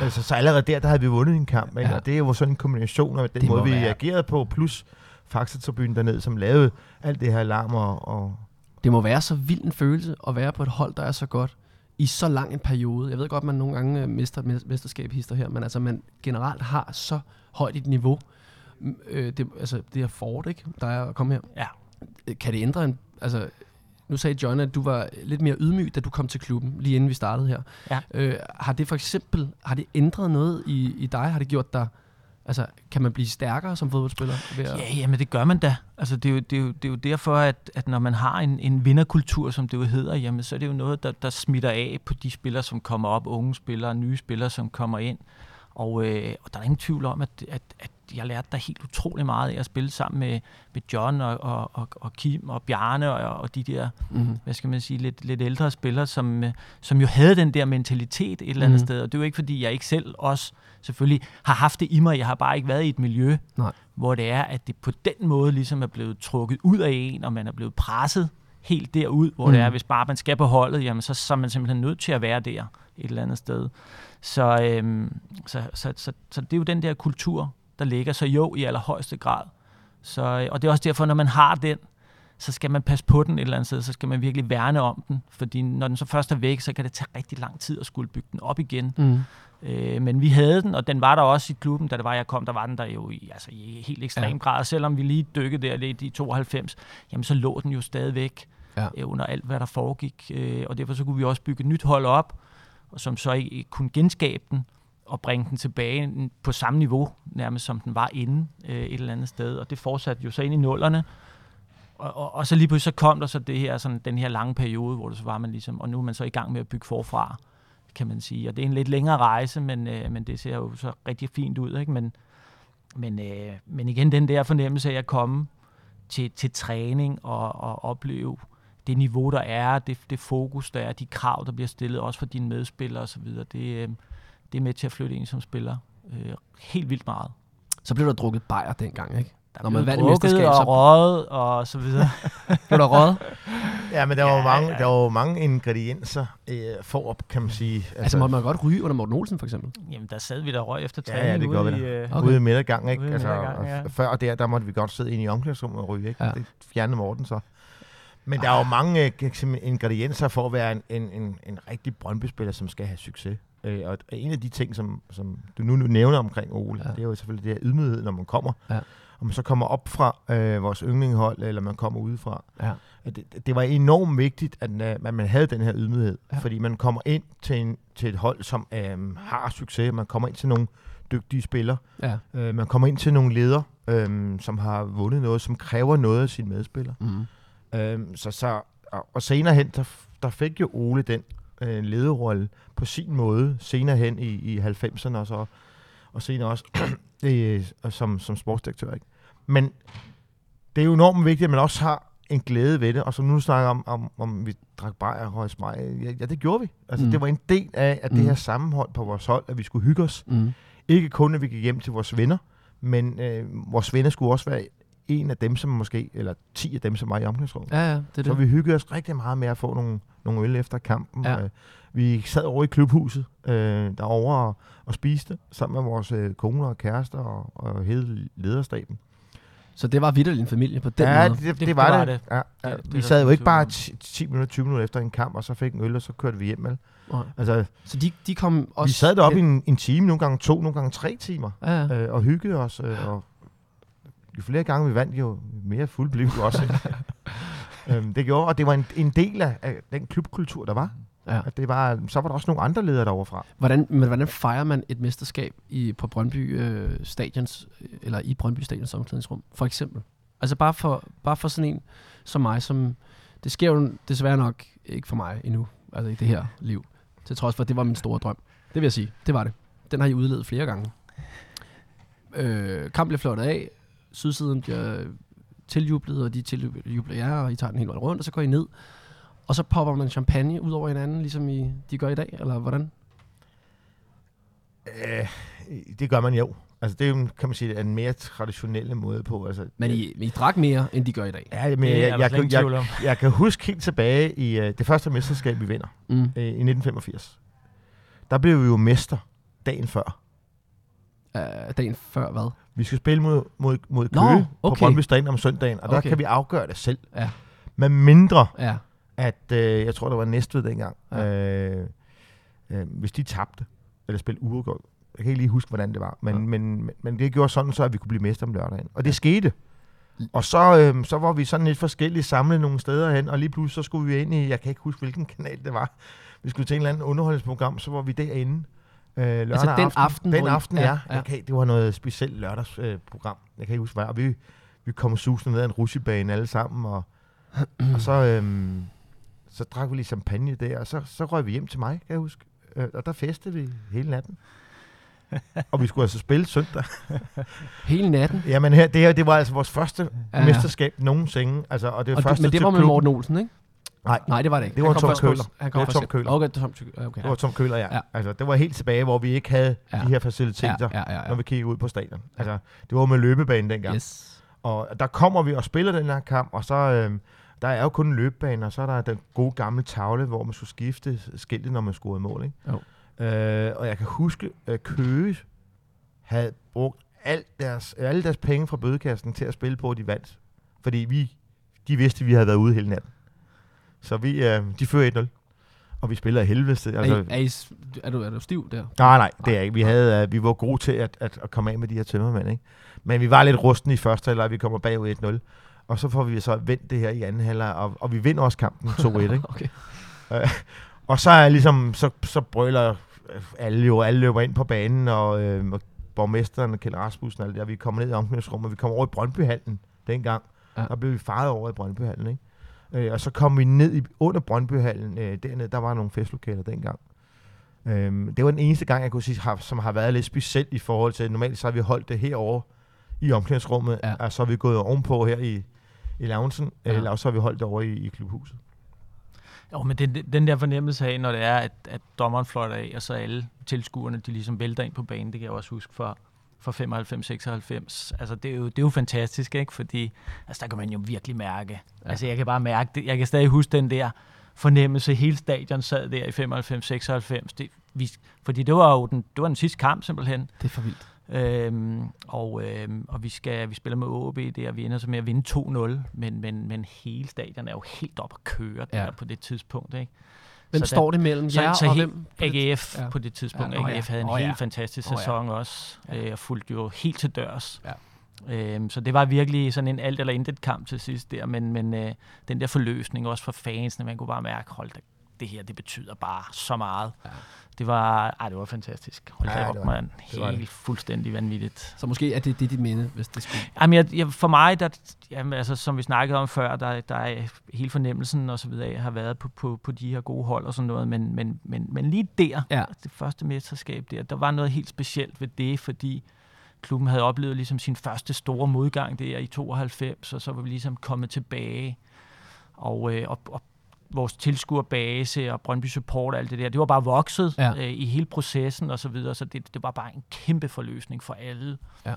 altså, så allerede der, der havde vi vundet en kamp. Ikke? Ja. Og det er jo sådan en kombination af den Det må måde, vi være- agerede på, plus faxetribunen dernede, som lavede alt det her larm og, og Det må være så vild en følelse at være på et hold, der er så godt i så lang en periode. Jeg ved godt, man nogle gange øh, mister mes- mesterskabhister her, men altså man generelt har så højt et niveau. Øh, det, altså det er Ford, ikke? Der er at komme her. Ja. Øh, Kan det ændre en... Altså, nu sagde John, at du var lidt mere ydmyg, da du kom til klubben, lige inden vi startede her. Ja. Øh, har det for eksempel, har det ændret noget i, i dig? Har det gjort dig... Altså, kan man blive stærkere som fodboldspiller? Ved at, Ja, jamen det gør man da. Altså, det, er jo, det, er jo, det er jo derfor, at, at når man har en, en vinderkultur, som det jo hedder, jamen, så er det jo noget, der, der smitter af på de spillere, som kommer op, unge spillere, nye spillere, som kommer ind. Og, øh, og der er ingen tvivl om, at, at, at jeg lærte der helt utrolig meget af at spille sammen med, med John og, og, og, og Kim og Bjarne og, og de der mm-hmm. hvad skal man sige, lidt, lidt ældre spillere, som, øh, som jo havde den der mentalitet et eller andet mm. sted. Og det er jo ikke, fordi jeg ikke selv også selvfølgelig har haft det i mig. Jeg har bare ikke været i et miljø, Nej. hvor det er, at det på den måde ligesom er blevet trukket ud af en, og man er blevet presset helt derud, hvor mm. det Mhm. er, hvis bare man skal på holdet, jamen så, så er man simpelthen nødt til at være der et eller andet sted. Så, øhm, så, så, så, så det er jo den der kultur, der ligger. Så jo, i allerhøjeste grad. Så, øh, og det er også derfor, når man har den, så skal man passe på den et eller andet sted, så skal man virkelig værne om den, fordi når den så først er væk, så kan det tage rigtig lang tid at skulle bygge den op igen. Mm. Øh, men vi havde den, og den var der også i klubben, da det var, jeg kom, der var den der jo i, altså i helt ekstrem Ja. ja. grad. Selvom vi lige dykkede der lidt i 92, jamen så lå den jo stadigvæk Ja. øh, under alt, hvad der foregik. Øh, og derfor så kunne vi også bygge et nyt hold op, og som så ikke ikke kunne genskabe den at bringe den tilbage på samme niveau, nærmest som den var inde øh, et eller andet sted. Og det fortsatte jo så ind i nullerne. Og, og, og så lige pludselig så kom der så det her, sådan, den her lange periode, hvor det så var man ligesom, og nu er man så i gang med at bygge forfra, kan man sige. Og det er en lidt længere rejse, men, øh, men det ser jo så rigtig fint ud. Ikke? Men, men, øh, men igen, den der fornemmelse af at komme til, til træning og, og opleve det niveau, der er, det, det fokus, der er, de krav, der bliver stillet, også for dine medspillere osv., det, øh, det er med til at flytte ind som spiller øh, helt vildt meget. Så blev der drukket bajer dengang, ikke? Der Når man vandt mesterskab, og så- røget og så videre. Blev der røget? Ja, men der var Ja, jo mange, ja. der var jo mange ingredienser øh, for op, kan man sige. Altså, Altså, måtte man godt ryge under Morten Olsen, for eksempel? Jamen, der sad vi der røg efter Ja, træning ja, det gør ude vi i, da. øh, Okay. ude i midtergang, ikke? Ude i altså, midtergang, ja. og Før der, der måtte vi godt sidde inde i omklædningsrummet og ryge, ikke? Ja. Ja. Det fjernede Morten så. Men der er jo mange øh, eksempel- ingredienser for at være en, en, en, en rigtig Brøndby-spiller, som skal have succes. Øh, og en af de ting, som, som du nu, nu nævner omkring Ole, Ja. det er jo selvfølgelig det her ydmyghed, når man kommer. Ja. Om man så kommer op fra øh, vores yndlinghold, eller man kommer udefra. Ja. Det, det var enormt vigtigt, at, øh, at man havde den her ydmyghed. Ja. Fordi man kommer ind til, en, til et hold, som øh, har succes. Man kommer ind til nogle dygtige spillere. Ja. Øh, man kommer ind til nogle ledere, øh, som har vundet noget, som kræver noget af sine medspillere. Mm. Øh, så, så, og, og senere hen, der, der fik jo Ole den øh, lederrolle på sin måde, senere hen i, i 90'erne og, så, og senere også øh, som, som sportsdirektør. Ikke? Men det er jo enormt vigtigt, at man også har en glæde ved det, og som nu snakker om, om, om vi drak bajer og smeg. Ja, ja, det gjorde vi. Altså, Mm. Det var en del af, at det Mm. her sammenhold på vores hold, at vi skulle hygge os. Mm. Ikke kun, at vi gik hjem til vores venner, men øh, vores venner skulle også være en af dem, som måske, eller ti af dem, som var i omklædningsrummet. Ja, ja, det er Så det. vi hyggede os rigtig meget med at få nogle, nogle øl efter kampen. Ja. Øh, vi sad over i klubhuset øh, derovre og, og spiste sammen med vores øh, koner og kærester og, og hele lederstaben. Så det var vidderlig en familie på den ja, måde. det, det, Det det, var det. det. Ja, ja. Det- det vi sad jo ikke bare tvivl om. 10, 10 minutter, 20 minutter efter en kamp, og så fik en øl, og så kørte vi hjem. Vel? Nej. Altså, Så de, de kom også... vi sad deroppe i en, en time, nogle gange to, nogle gange tre timer, Ja, ja. øh, og hyggede os. Øh, og jo flere gange vi vandt, jo mere fuld blev vi også. øhm, det gjorde, og det var en, en del af, af den klubkultur, der var. ja. At det var, så var der også nogle andre ledere derovre fra. Hvordan, men hvordan fejrer man et mesterskab i, på Brøndby øh, Stadions, eller i Brøndby Stadions omklædningsrum, for eksempel? Altså bare for, bare for sådan en som mig, som... Det sker jo desværre nok ikke for mig endnu, altså i det her liv. Til trods for, at det var min store drøm. Det vil jeg sige. Det var det. Den har I udledet flere gange. Øh, kamp bliver flottet af. Sydsiden bliver tiljublet, og de tiljubler jer, og I tager den hele vejen rundt, og så går I ned. Og så popper man champagne ud over hinanden, ligesom I, de gør i dag, eller hvordan? Øh, det gør man jo. Altså, det er jo, kan man sige, en mere traditionelle måde på. Altså, Men I, I drak mere, end de gør i dag. Ja, men jeg, jeg, jeg, om. jeg, jeg kan huske helt tilbage i uh, det første mesterskab, vi vinder Mm. uh, i 1985. Der blev vi jo mester dagen før. Uh, dagen før hvad? Vi skal spille mod, mod, mod Nå, Køge på okay. Brøndby Stadion om søndagen, og der Okay. kan vi afgøre det selv. Ja. Men mindre, Ja. at uh, jeg tror, der var Næstved dengang. Ja. Uh, uh, hvis de tabte, eller spille uafgjort. Jeg kan ikke lige huske, hvordan det var. Men, ja. men, men, men det gjorde sådan, så at vi kunne blive mester om lørdagen. Og det ja. skete. Og så, øhm, så var vi sådan lidt forskellige samlet nogle steder hen, og lige pludselig så skulle vi ind i, jeg kan ikke huske, hvilken kanal det var. Vi skulle til en eller anden underholdningsprogram, så var vi derinde. Øh, lørdag Altså den aften, Den hvor I- aften, ja, ja. kan, det var noget specielt lørdagsprogram. Øh, program. jeg kan ikke huske, hvad. Og vi, vi kom susende ned ad en rushebane alle sammen, og, og så, øhm, så drak vi lige champagne der, og så, så røg vi hjem til mig, kan jeg huske. Øh, og der festede vi hele natten. og vi skulle altså spille søndag. Hele natten. Jamen her, det her, det var altså vores første Ja. ja. mesterskab nogensinde. Altså, og det var Og, første men det var med klubben. Morten Olsen, ikke? Nej, Nej, det var det ikke. Det var Tom på- Han Det var Tom hjem. Køhler. Okay, Tom Køhler. Okay, det var Tom Køhler, ja. Altså, det var helt tilbage, hvor vi ikke havde Ja. de her faciliteter, ja, ja, ja, ja. når vi kiggede ud på stadion. Altså, det var med løbebane dengang. Yes. Og der kommer vi og spiller den her kamp, og så øh, der er jo kun en løbebane, og så er der den gode gamle tavle, hvor man skulle skifte skiltet, når man scorede mål. Ikke? Jo. Øh, og jeg kan huske, at Køge havde brugt alt deres, alle deres penge fra bødekassen til at spille på, at de vandt. Fordi vi de vidste, at vi havde været ude hele natten. Så vi, øh, de fører 1-0. Og vi spiller i helvede. Altså, er, I, er, I, er, du, er du stiv der? nej, nej, det er ikke. Vi, havde, øh, vi var gode til at, at, at komme af med de her tømmermænd. Ikke? Men vi var lidt rusten i første halvleg, vi kommer bagud 1-0. Og så får vi så vendt det her i anden halvleg, og, og vi vinder også kampen 2-1. Ikke? Okay. Og så er ligesom, så, så brøler øh, alle jo, alle løber ind på banen, og, øh, og borgmesteren, Kjeld Rasmussen, og det der, vi kommer ned i omklædningsrummet, vi kommer over i Brøndbyhallen dengang. Ja. Der blev vi faret over i Brøndbyhallen, ikke? Øh, og så kom vi ned i, under Brøndbyhallen, øh, dernede, der var nogle festlokaler dengang. Øh, det var den eneste gang, jeg kunne sige, har, som har været lidt specielt i forhold til, normalt så har vi holdt det herovre i omklædningsrummet, Ja. og så har vi gået ovenpå her i, i loungen, Ja. eller så har vi holdt det over i, i klubhuset. Jo, men den, den der fornemmelse af, når det er, at, at dommeren fløjter af, og så alle tilskuerne, de ligesom vælter ind på banen, det kan jeg også huske fra, fra 95-96. Altså, det er, jo, det er jo fantastisk, ikke? Fordi altså, der kan man jo virkelig mærke. Ja. Altså, jeg kan bare mærke det. Jeg kan stadig huske den der fornemmelse. Hele stadion sad der i 95-96. Det, vi, fordi det var jo den, det var den sidste kamp, simpelthen. Det er for vildt. Øhm, og, øhm, og vi skal vi spiller med OB der, vi ender så med at vinde 2-0, men, men, men hele stadion er jo helt op at køre Ja. der på det tidspunkt, ikke? Hvem Så står det mellem så- jer så og he- hvem? AGF Ja. ja. på det tidspunkt. Ja, Ja, nå ja. AGF havde en ja. helt fantastisk Åh ja. sæson også, Ja. øh, og fulgte jo helt til dørs. Ja. Øhm, så det var virkelig sådan en alt eller intet kamp til sidst der, men, men øh, den der forløsning også for fansene, man kunne bare mærke, hold da, det her, det betyder bare så meget. Ja. Det var, ej, det var fantastisk. Hold Ja, da det op, mand. Det var det. Helt fuldstændig vanvittigt. Så måske er det, det dit minde, hvis det skulle... Jamen, jeg, jeg, for mig, der, jamen, altså, som vi snakkede om før, der, der er hele fornemmelsen og så videre, har været på, på, på de her gode hold og sådan noget, men, men, men, men lige der, Ja. det første mesterskab der, der var noget helt specielt ved det, fordi klubben havde oplevet ligesom sin første store modgang der i 92, og så var vi ligesom kommet tilbage, og, øh, og, og vores tilskuerbase og Brøndby Support og alt det der, det var bare vokset Ja. øh, i hele processen og så videre, så det, det var bare en kæmpe forløsning for alle. Ja.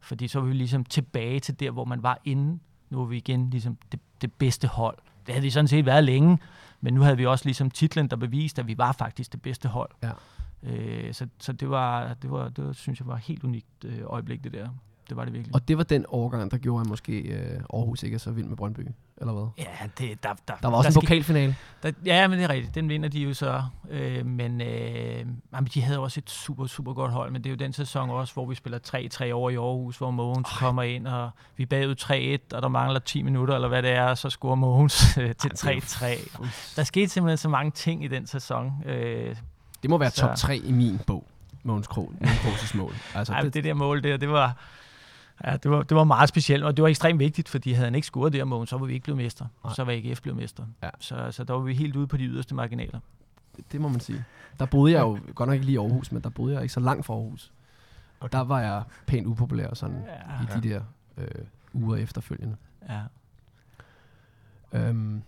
Fordi så var vi ligesom tilbage til der, hvor man var inde. Nu er vi igen ligesom det, det bedste hold. Det havde vi sådan set været længe, men nu havde vi også ligesom titlen, der beviste, at vi var faktisk det bedste hold. Ja. Øh, så så det, var, det, var, det var, synes jeg var et helt unikt øh, øjeblik, det der. Det var det virkelig. Og det var den overgang, der gjorde, at måske øh, Aarhus ikke er så vild med Brøndby, eller hvad? ja, det, der, der, Der var også en skal- pokalfinale. Der, ja, men det er rigtigt. Den vinder de jo så. Øh, men øh, jamen, de havde også et super, super godt hold. Men det er jo den sæson også, hvor vi spiller 3-3 over i Aarhus, hvor Mogens Ej. kommer ind, og vi er bagud 3-1, og der mangler 10 minutter, eller hvad det er, og så scorer Mogens øh, til 3-3. Der skete simpelthen så mange ting i den sæson. Øh, Det må være Så- top 3 i min bog, Mogens Krog, Mogens Krogs mål. Altså, Ej, det, det der mål der, det var, ja, det var, det var meget specielt, og det var ekstremt vigtigt, fordi havde han ikke scoret der mål, så var vi ikke blevet mester. Nej. Så var AGF blevet mester. Ja. Så, så der var vi helt ude på de yderste marginaler. det må man sige. Der boede jeg jo, godt nok ikke lige i Aarhus, men der boede jeg ikke så langt fra Aarhus. Og der var jeg pænt upopulær sådan Ja. i de der øh, uger efterfølgende. Ja. Øhm,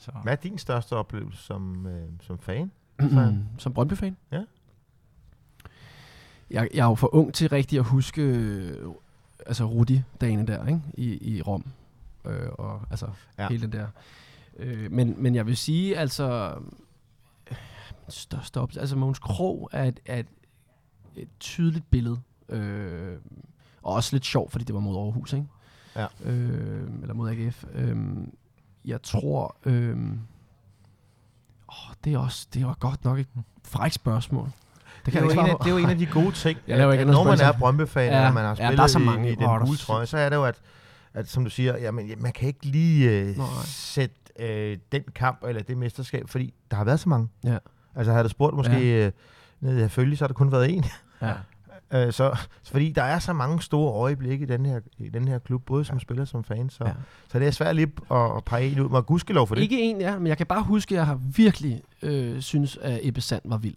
Så. Hvad er din største oplevelse som, øh, som fan? Som Brøndby-fan? Ja. Jeg, jeg er jo for ung til rigtig at huske øh, altså Rudi-dagene der, ikke? I, i Rom. Øh, og altså ja. Hele den der. Øh, men, men jeg vil sige, altså... største oplevelse... Altså Mogens Krog er et, er et, et tydeligt billede. Øh, og også lidt sjovt, fordi det var mod Aarhus, ikke? Ja. Øh, eller mod AGF. Øh, jeg tror... Øh, åh, det er også det var godt nok et frækt spørgsmål. Det Det kan er, jo jeg en af, det er jo en af de gode ting, Jeg laver ikke at når man er Brøndby-fan, Ja, ja, og man har ja, spillet der er så mange. i, i den er gule så- trøje, så er det jo, at, at som du siger, jamen, man kan ikke lige øh, Nej. sætte øh, den kamp eller det mesterskab, fordi der har været så mange. Ja. Altså havde du spurgt måske ja. øh, nede i Herfølge, så har der kun været en. Ja. Øh, så, fordi der er så mange store øjeblikke i den her, i den her klub, både som spiller og som fan, så, Ja. ja. så det er svært lige at, at pege en ud. Men gudskelov for det. Ikke en, ja, men jeg kan bare huske, at jeg har virkelig øh, synes, at Ebbe Sand var vild.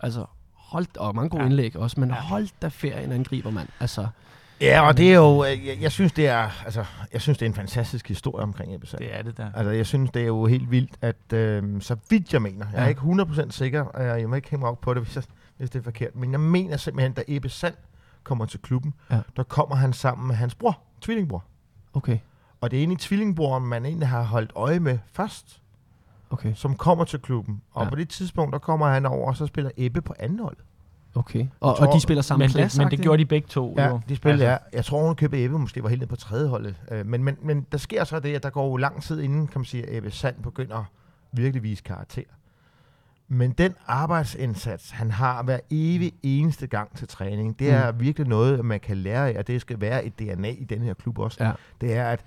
Altså, hold, og mange gode ja. Indlæg også, men hold da ferien angriber, mand. Altså, Ja, og det er jo, øh, jeg, jeg synes, det er, altså, jeg synes, det er en fantastisk historie omkring Ebbe Sand. Det er det der. Altså, jeg synes, det er jo helt vildt, at øh, så vidt jeg mener, jeg er Ja. ikke 100% sikker, og jeg, jeg må ikke hænge mig op på det, hvis, jeg, hvis det er forkert, men jeg mener simpelthen, da Ebbe Sand kommer til klubben, Ja. der kommer han sammen med hans bror, tvillingbror. okay, Og det er egentlig tvillingbroren, man egentlig har holdt øje med først, okay. som kommer til klubben. Og Ja. på det tidspunkt, der kommer han over, og så spiller Ebbe på anden hold. Okay. Og, tror- og de spiller samme Men plads? det, men det gjorde de begge to. Ja, jo. de spillede, Altså, ja. Jeg tror, hun købte Ebbe måske var helt nede på tredje holdet. Øh, Men, men, men der sker så det, at der går jo lang tid inden, kan man sige, at Ebbe Sand begynder at virkelig vise karakter. Men den arbejdsindsats, han har hver evig eneste gang til træning, det er mm. virkelig noget, man kan lære af, og det skal være et DNA i den her klub også. Ja. Det er, at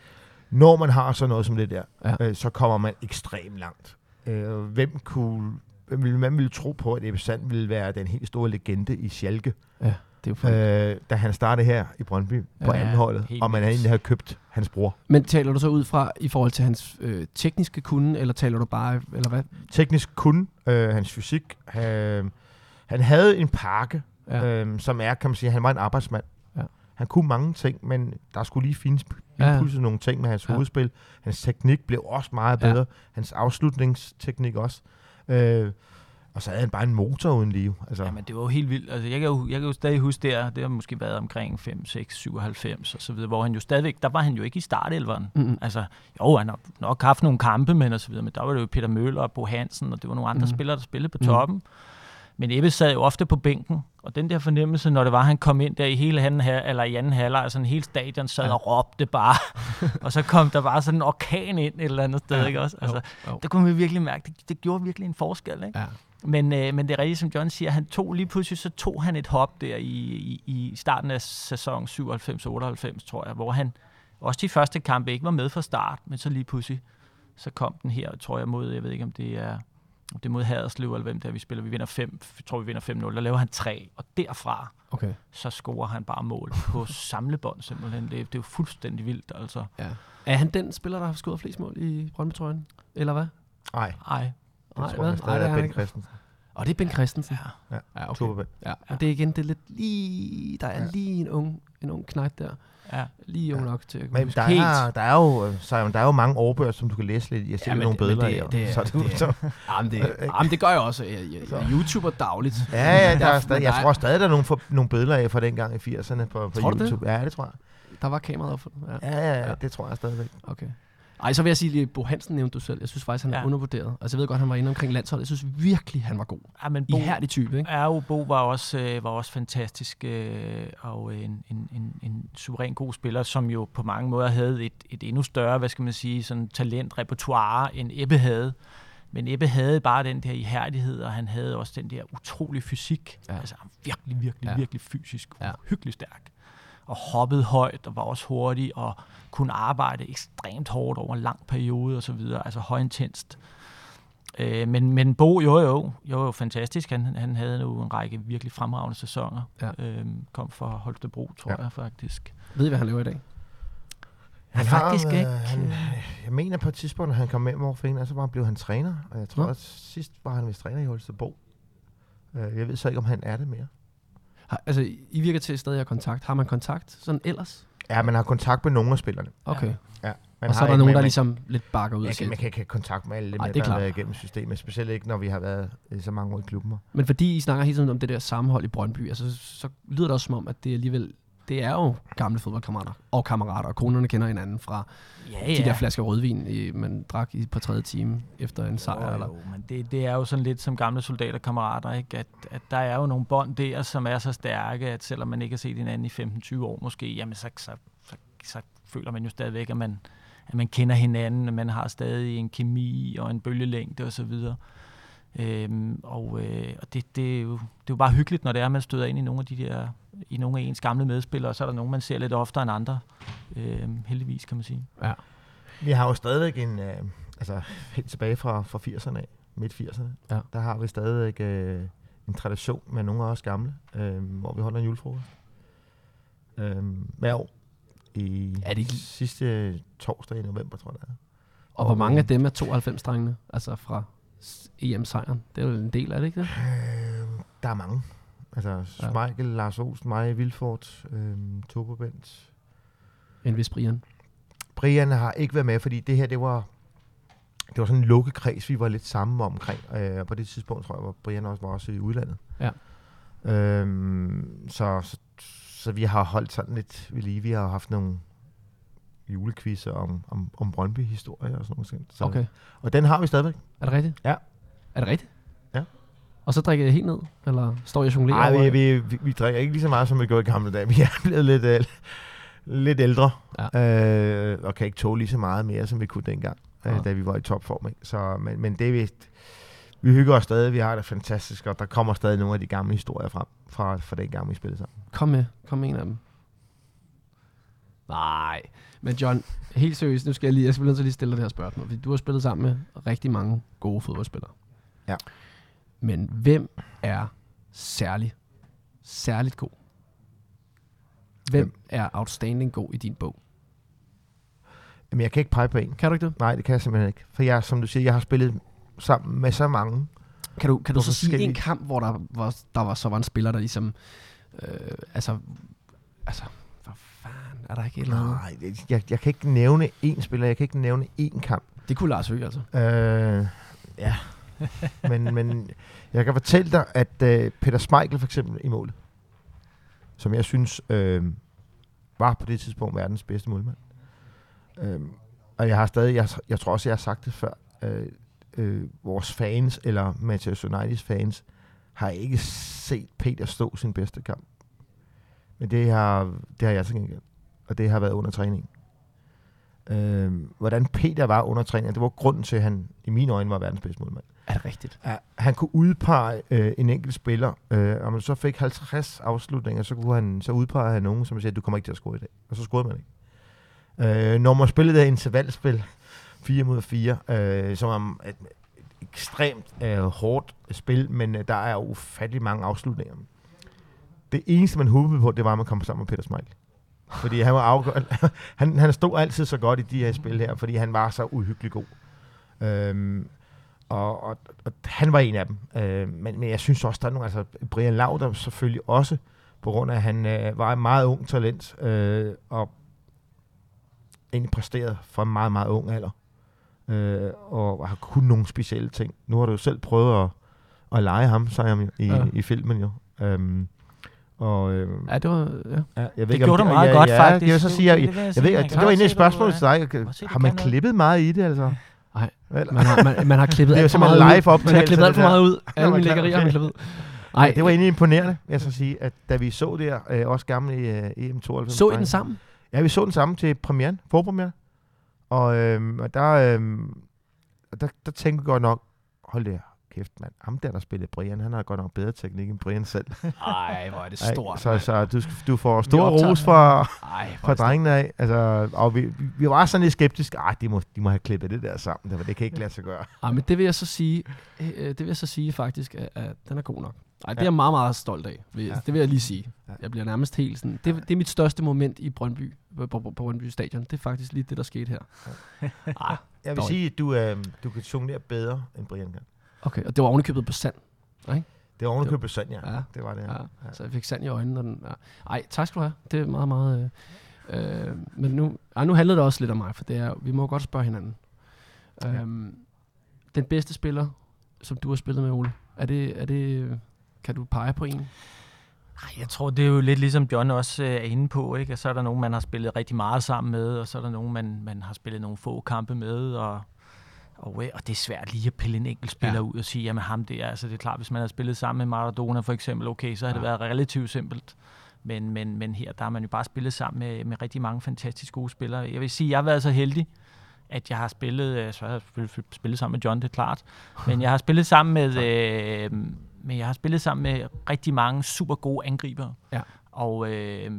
når man har sådan noget som det der, Ja. øh, så kommer man ekstremt langt. Øh, hvem kunne... Hvem ville, man ville tro på, at Ebbe Sand ville være den helt store legende i Schalke, Det er øh, da han startede her i Brøndby på Ja, anden holdet, helt og man egentlig havde købt hans bror. Men taler du så ud fra i forhold til hans øh, tekniske kunde, eller taler du bare, eller hvad? Teknisk kun øh, hans fysik. Øh, han havde en pakke, Ja. ja. øh, som er, kan man sige, han var en arbejdsmand. Ja. Han kunne mange ting, men der skulle lige findes Ja, ja. nogle ting med hans Ja. hovedspil. Hans teknik blev også meget Ja. bedre. Hans afslutningsteknik også. Øh, og så havde han bare en motor uden liv. Altså, Ja, men det var jo helt vildt. Altså, jeg, kan jo, jeg kan jo stadig huske der, det har måske været omkring 5, 6, 97 og så videre, hvor han jo stadigvæk, der var han jo ikke i startelveren. Mm-mm. Altså, jo, han har nok haft nogle kampe, men og så videre, men der var det jo Peter Møller og Bo Hansen, og det var nogle andre Mhm. mm. spillere, der spillede på Mhm. toppen. Men Ebbe sad jo ofte på bænken, og den der fornemmelse, når det var, han kom ind der i hele anden her, eller i anden halvleg, en hele stadion sad Ja. og råbte bare, og så kom der bare sådan en orkan ind et eller andet sted, Ja. ikke også? Altså, Jo, jo. der kunne man virkelig mærke, det, det gjorde virkelig en forskel, ikke? Ja. Men, øh, men det er rigtigt, som John siger, han tog lige pludselig, så tog han et hop der i, i, i starten af sæson 97-98, tror jeg, hvor han også de første kampe ikke var med fra start, men så lige pludselig, så kom den her, tror jeg, mod, jeg ved ikke, om det er, det er mod Haderslev, eller hvem det er, vi spiller. Vi vinder 5, jeg tror, vi vinder 5-0, der laver han 3, og derfra, Okay. så scorer han bare mål på samlebånd simpelthen. Det, det er jo fuldstændig vildt, altså. Ja. Er han den spiller, der har scoret flest mål i Brøndby-trøjen? Eller hvad? nej, Nej, jeg hvad? stadig det er Ben. Christensen. Og det er Ben Christensen. ja. Ja, Ja, okay. Super Ja, og det er igen, det er lidt lige, der er Ja. lige en ung, en ung knægt der. Ja. Lige Ja. nok til at kunne Men der Helt. er, der, er jo, Simon, der er jo mange overbøger, som du kan læse lidt. Jeg ser Ja, nogle det- billeder det- det er- så, det er- så, Jamen, det, jamen, det gør jeg også. Jeg, jeg, jeg YouTuber dagligt. Ja, ja, der er Der- stadig, jeg tror stadig, der er nogle, for, nogle billeder af fra dengang i 80'erne på, på Tror du det? YouTube. Ja, det tror jeg. Der var kameraet for den. Ja. Ja, ja, Ja. ja, det tror jeg stadigvæk. Okay. Ej, så vil jeg sige, lige, Bo Hansen nævnte du selv. Jeg synes faktisk, han er Ja. undervurderet. Altså, jeg ved godt, han var inde omkring landsholdet. Jeg synes virkelig, han var god. ja men Bo, Ihærdig type, ikke? Ja, Bo var også, øh, var også fantastisk øh, og en, en, en, en suveræn god spiller, som jo på mange måder havde et, et endnu større, hvad skal man sige, sådan talent, repertoire, end Ebbe havde. Men Ebbe havde bare den der ihærdighed, og han havde også den der utrolig fysik. Ja. Altså han var virkelig, virkelig, Ja. virkelig fysisk, uhyggelig stærk. Og hoppede højt, og var også hurtig, og kunne arbejde ekstremt hårdt over en lang periode og så videre. Altså højintenst. Øh, men, men Bo, jo jo, jo, jo fantastisk. Han, han havde nu en række virkelig fremragende sæsoner. Ja. Øhm, kom fra Holstebro, tror Ja. ja. jeg faktisk. Ved I, hvad han laver i dag? Han faktisk har, ikke, øh, Han, jeg mener på et tidspunkt, at han kom med over for en, og så var, blev han træner. Og jeg tror, Nå. at sidst var han vist træner i Holstebro. Øh, Jeg ved så ikke, om han er det mere. Har, altså, I virker til stadig at have kontakt. Har man kontakt sådan ellers? Ja, man har kontakt med nogle af spillerne. Okay. Ja. Man og så er der nogen, der ligesom lidt bakker ud og kan, man kan ikke have kontakt med alle dem, Ej, der det er har været igennem systemet, specielt ikke, når vi har været øh, så mange år i klubben. Men fordi I snakker hele tiden om det der sammenhold i Brøndby, altså, så lyder det også som om, at det alligevel det er jo gamle fodboldkammerater og kammerater, og konerne kender hinanden fra Ja, de der flasker rødvin, i, man drak i på tredje time efter en sejr. Jo, Eller? jo, men det, det er jo sådan lidt som gamle soldaterkammerater, ikke? At, at der er jo nogle bånd der, som er så stærke, at selvom man ikke har set hinanden i 15-20 år måske, jamen så, så, så, så føler man jo stadigvæk, at man, at man kender hinanden, og man har stadig en kemi og en bølgelængde osv. Øhm, og øh, og det, det, er jo, det er jo bare hyggeligt, når det er, at man støder ind i nogle af de der i nogle af ens gamle medspillere, og så er der nogen, man ser lidt oftere end andre. Øhm, heldigvis, kan man sige. Ja. Vi har jo stadigvæk en, øh, altså helt tilbage fra, fra 80'erne af, midt 80'erne, Ja. der har vi stadigvæk øh, en tradition med nogle af os gamle, øh, hvor vi holder en julefrokost. Øh, hver år. I Er det ikke- sidste torsdag i november, tror jeg det er. Og hvor mange af dem er 92-drengene, altså fra EM-sejren? Det er jo en del af det, ikke det? Øh, der er mange. Altså Schmeichel, Lars Olsen, mig, Vilfort, øh, Tobo Bent. En vis Brian. Brian har ikke været med, fordi det her, det var, det var sådan en lukket kreds, vi var lidt sammen omkring. Øh, og på det tidspunkt, tror jeg, var Brian også var også i udlandet. Ja. Øhm, så, så, så, vi har holdt sådan lidt ved lige. Vi har haft nogle julequizzer om, om, om Brøndby-historie og sådan noget. Så, Okay. Og den har vi stadigvæk. Er det rigtigt? Ja. Er det rigtigt? Ja. Og så drikker jeg helt ned? Eller står jeg og jonglerer? Nej, vi, vi, vi, drikker ikke lige så meget, som vi gjorde i gamle dage. Vi er blevet lidt, øh, lidt ældre, øh, og kan ikke tåle lige så meget mere, som vi kunne dengang, øh, Ja. da vi var i topform. Ikke? Så, men, men det er vist, vi hygger os stadig, vi har det fantastisk, og der kommer stadig nogle af de gamle historier frem fra, fra den gang, vi spillede sammen. Kom med. Kom med en af dem. Nej. Men John, helt seriøst, nu skal jeg lige, jeg skal blive nødt til at lige stille dig det her spørgsmål. Fordi du har spillet sammen med rigtig mange gode fodboldspillere. Ja. Men hvem er særlig, særligt god? Hvem er outstanding god i din bog? Jamen, jeg kan ikke pege på en. Kan du ikke det? Nej, det kan jeg simpelthen ikke. For jeg, som du siger, jeg har spillet sammen med så mange. Kan du, kan du så sige en kamp, hvor der, var, der var, så var en spiller, der ligesom... Øh, altså, altså, for fanden, er der ikke et eller andet? Nej, jeg, jeg kan ikke nævne én spiller, jeg kan ikke nævne én kamp. Det kunne Lars Høgh, altså. Øh, ja. men, men jeg kan fortælle dig, at øh, Peter Schmeichel for eksempel i målet, som jeg synes øh, var på det tidspunkt verdens bedste målmand. Øh, og jeg har stadig, jeg, jeg tror også, jeg har sagt det før, øh, øh, vores fans, eller Manchester Uniteds fans, har ikke set Peter stå sin bedste kamp. Men det har, det har jeg til gengæld. Og det har været under træning. Øh, hvordan Peter var under træning, det var grunden til, at han i mine øjne var verdens bedste målmand. Er det rigtigt? Ja, han kunne udpege øh, en enkelt spiller, øh, og man så fik 50 afslutninger, så kunne han så udpege han nogen, som siger, du kommer ikke til at score i dag. Og så scorede man ikke. Øh, når man spillede det intervalspil, 4 mod 4, øh, som er et ekstremt øh, hårdt spil, men øh, der er ufattelig mange afslutninger. Det eneste, man håbede på, det var, at man kom sammen med Peter Smeichel. Fordi han var afgørende. han, han stod altid så godt i de her spil her, fordi han var så uhyggelig god. Øhm, og, og, og han var en af dem. Øh, men, men jeg synes også, der er nogle, altså Brian Lauder selvfølgelig også, på grund af, at han øh, var et meget ung talent, øh, og egentlig præsteret fra en meget, meget ung alder. Øh, og har kun nogle specielle ting. Nu har du jo selv prøvet at, at lege ham, sagde jeg i, Ja. ja. i filmen jo. Øhm, og, øh, Ja, det var... Ja. ja, jeg ved Det ikke, gjorde du meget godt, ja, faktisk. Jeg vil så sige, jeg, Det- jeg, det jeg jeg ved, kan det var egentlig et spørgsmål til dig. Har man klippet meget i det, altså? Nej, man har, man, man har klippet Det er alt for meget ud. live optagelse, Man har klippet alt for det meget ud. Alle mine lækkerier har man klippet ud. Nej, det var egentlig imponerende, jeg så sige, at da vi så der, øh, også gamle i øh, EM92. Så I den sammen? Ja, vi så den sammen til premieren, forpremieren. Og, øhm, og der, og der, der tænkte vi godt nok, hold der, kæft mand, ham der, der spillede Brian, han har godt nok bedre teknik end Brian selv. Nej, hvor er det Ej, stort. så, så du, du får stor ros fra, Ej, fra drengene af. Altså, og vi, vi- var sådan lidt skeptiske. Ej, de må, de må have klippet det der sammen. Det, var- det kan ikke lade sig gøre. Ej, men det vil jeg så sige, øh, det vil jeg så sige faktisk, at, at den er god nok. Ej, det er Ja. jeg meget, meget stolt af. Vil, Ja. Det vil jeg lige sige. Ja. Jeg bliver nærmest helt sådan... Det, det er mit største moment i Brøndby, på, på, på Brøndby Stadion. Det er faktisk lige det, der skete her. Ah, Jeg vil Dårligt. sige, at du, øh, du kan jonglere bedre, end Brian kan. Okay, og det var ovenikøbet på sand. Det var ovenikøbet sand, ja. Ja. Det var det. Ja. Ja. Så jeg fik sand i øjnene. Og den, ja. Ej, tak skal du have. Det er meget, meget... Øh, øh, men nu, ej, nu handler det også lidt om mig, for det er, vi må godt spørge hinanden. Ja. Øhm, den bedste spiller, som du har spillet med, Ole, er det, er det, kan du pege på en? Ej, jeg tror, det er jo lidt ligesom John også øh, er inde på, ikke? Og så er der nogen, man har spillet rigtig meget sammen med, og så er der nogen, man, man har spillet nogle få kampe med, og, og, øh, og det er svært lige at pille en enkelt spiller Ja. ud og sige, jamen ham der, altså det er klart, hvis man har spillet sammen med Maradona for eksempel, okay, så har det Ja. været relativt simpelt. Men, men, men her, der har man jo bare spillet sammen med, med rigtig mange fantastisk gode spillere. Jeg vil sige, jeg har været så heldig, at jeg har spillet, øh, så har jeg selvfølgelig spillet sammen med John, det er klart, men jeg har spillet sammen med, øh, men jeg har spillet sammen med rigtig mange super gode angriber. Ja. Og, øh,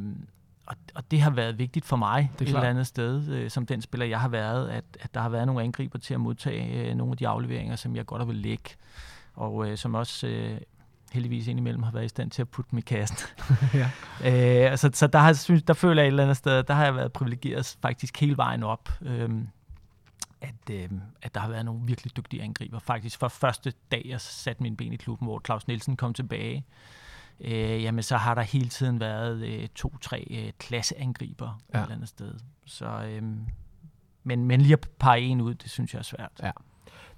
og, og det har været vigtigt for mig Det et klart. eller andet sted, øh, som den spiller, jeg har været, at, at der har været nogle angriber til at modtage øh, nogle af de afleveringer, som jeg godt har vil lægge, og øh, som også øh, heldigvis indimellem har været i stand til at putte dem i kassen. ja. Øh, så, så der, har, synes, der føler jeg et eller andet sted, der har jeg været privilegeret faktisk hele vejen op. Øhm, at, øhm, at der har været nogle virkelig dygtige angriber. Faktisk fra første dag, jeg satte mine ben i klubben, hvor Claus Nielsen kom tilbage, øh, jamen så har der hele tiden været øh, to-tre øh, klasseangriber ja. Et eller andet sted. Så, øhm, men, men lige at pege en ud, det synes jeg er svært. Ja.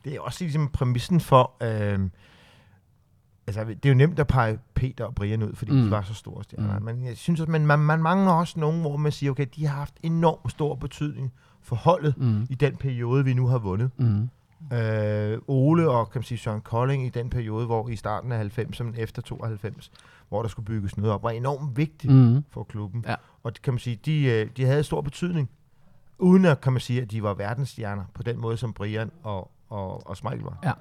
Det er også ligesom præmissen for... Øh, altså, det er jo nemt at pege Peter og Brian ud, fordi mm. De var så store stjerner. Mm. Men jeg synes også, man, man, man mangler også nogen, hvor man siger, okay, de har haft enormt stor betydning for holdet Mm. i den periode, vi nu har vundet. Mm. Øh, Ole og kan man sige, Søren Kolding i den periode, hvor i starten af 90'erne, efter 92, hvor der skulle bygges noget op, var enormt vigtigt mm. For klubben. Ja. Og kan man sige, de, øh, de havde stor betydning, uden at kan man sige, at de var verdensstjerner på den måde, som Brian og, og, og Smeichel var. Ja.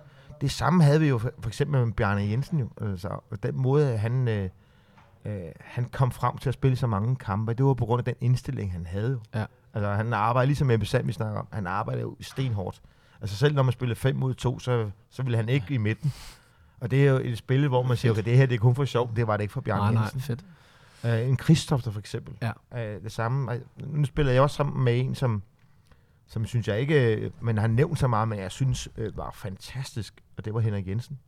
Det samme havde vi jo for, for eksempel med Bjarne Jensen jo. Altså, den måde, han, øh, øh, han kom frem til at spille så mange kampe, det var på grund af den indstilling, han havde jo. Ja. Altså, han arbejder, ligesom Ebbe Sand, vi snakker om, han arbejder jo stenhårdt. Altså, selv når man spiller 5 mod 2, så, så ville han ikke i midten. Og det er jo et spil, hvor man siger, okay, det her det er kun for sjov. Det var det ikke for Bjarne Nej, nej, Jensen. fedt. Uh, en Kristoffer for eksempel. Ja. Uh, det samme. Uh, nu spiller jeg også sammen med en, som, som synes jeg ikke, øh, man har nævnt så meget, men jeg synes uh, var fantastisk, og det var Henrik Jensen.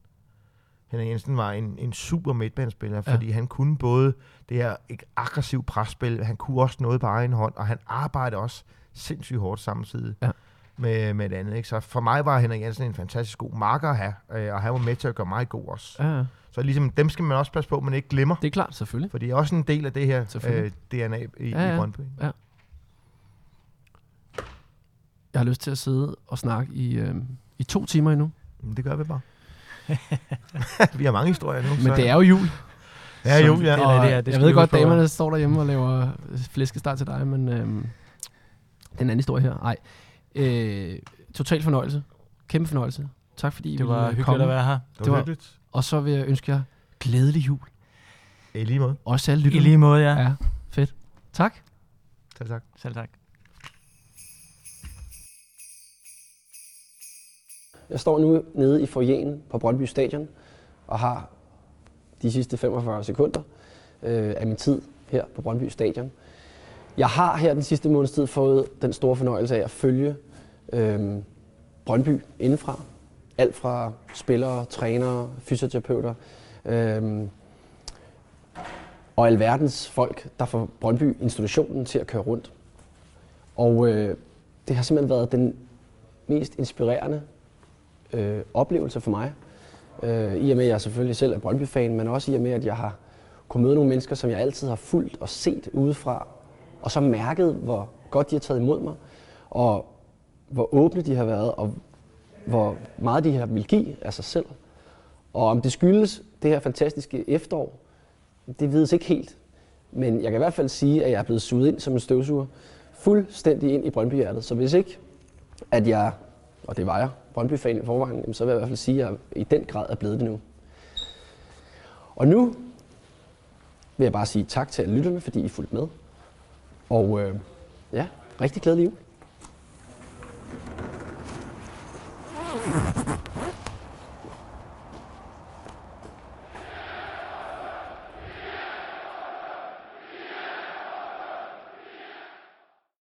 Henrik Jensen var en, en super midtbanespiller, Ja. fordi han kunne både det her aggressivt presspil, han kunne også noget på egen hånd, og han arbejdede også sindssygt hårdt samtidig Ja. Med, med det andet. Ikke? Så for mig var Henrik Jensen en fantastisk god marker at have, øh, og han var med til at gøre mig god også. Ja, ja. Så ligesom, dem skal man også passe på, at man ikke glemmer. det er klart, selvfølgelig. For det er også en del af det her øh, DNA i, Ja, ja, ja. i Brøndby. Jeg har lyst til at sidde og snakke i, øh, i to timer endnu. Men det gør vi bare. vi har mange historier nu. Men det er jo jul. Ja, Så- jul, ja. det er Og det her, det jeg ved godt, damerne står derhjemme og laver flæskesteg til dig, men øhm, det er en anden historie her. Ej. Øh, total fornøjelse. Kæmpe fornøjelse. Tak fordi I Det var ville hyggeligt komme. at være her. Det det var hyggeligt. Og så vil jeg ønske jer glædelig jul. I lige måde. Også alle I lytterne. lige måde, ja. Ja, fedt. Tak. Tak, tak. Selv tak. Jeg står nu nede i foyeren på Brøndby Stadion og har de sidste 45 sekunder øh, af min tid her på Brøndby Stadion. Jeg har her den sidste måneds tid fået den store fornøjelse af at følge øh, Brøndby indefra. Alt fra spillere, trænere, fysioterapeuter øh, og alverdens folk, der får Brøndby institutionen til at køre rundt. Og øh, det har simpelthen været den mest inspirerende øh, oplevelse for mig. Øh, I og med, at jeg selvfølgelig selv er Brøndby-fan, men også i og med, at jeg har kunne møde nogle mennesker, som jeg altid har fulgt og set udefra, og så mærket, hvor godt de har taget imod mig, og hvor åbne de har været, og hvor meget de har vil give af sig selv. Og om det skyldes det her fantastiske efterår, det vides ikke helt. Men jeg kan i hvert fald sige, at jeg er blevet suget ind som en støvsuger, fuldstændig ind i Brøndby-hjertet. Så hvis ikke, at jeg, og det var jeg, Brøndby-fan i forvejen, så vil jeg i hvert fald sige, at jeg i den grad er blevet det nu. Og nu vil jeg bare sige tak til alle lytterne, fordi I fulgte med. Og øh, ja, rigtig glædelig jul. Ha ha ha!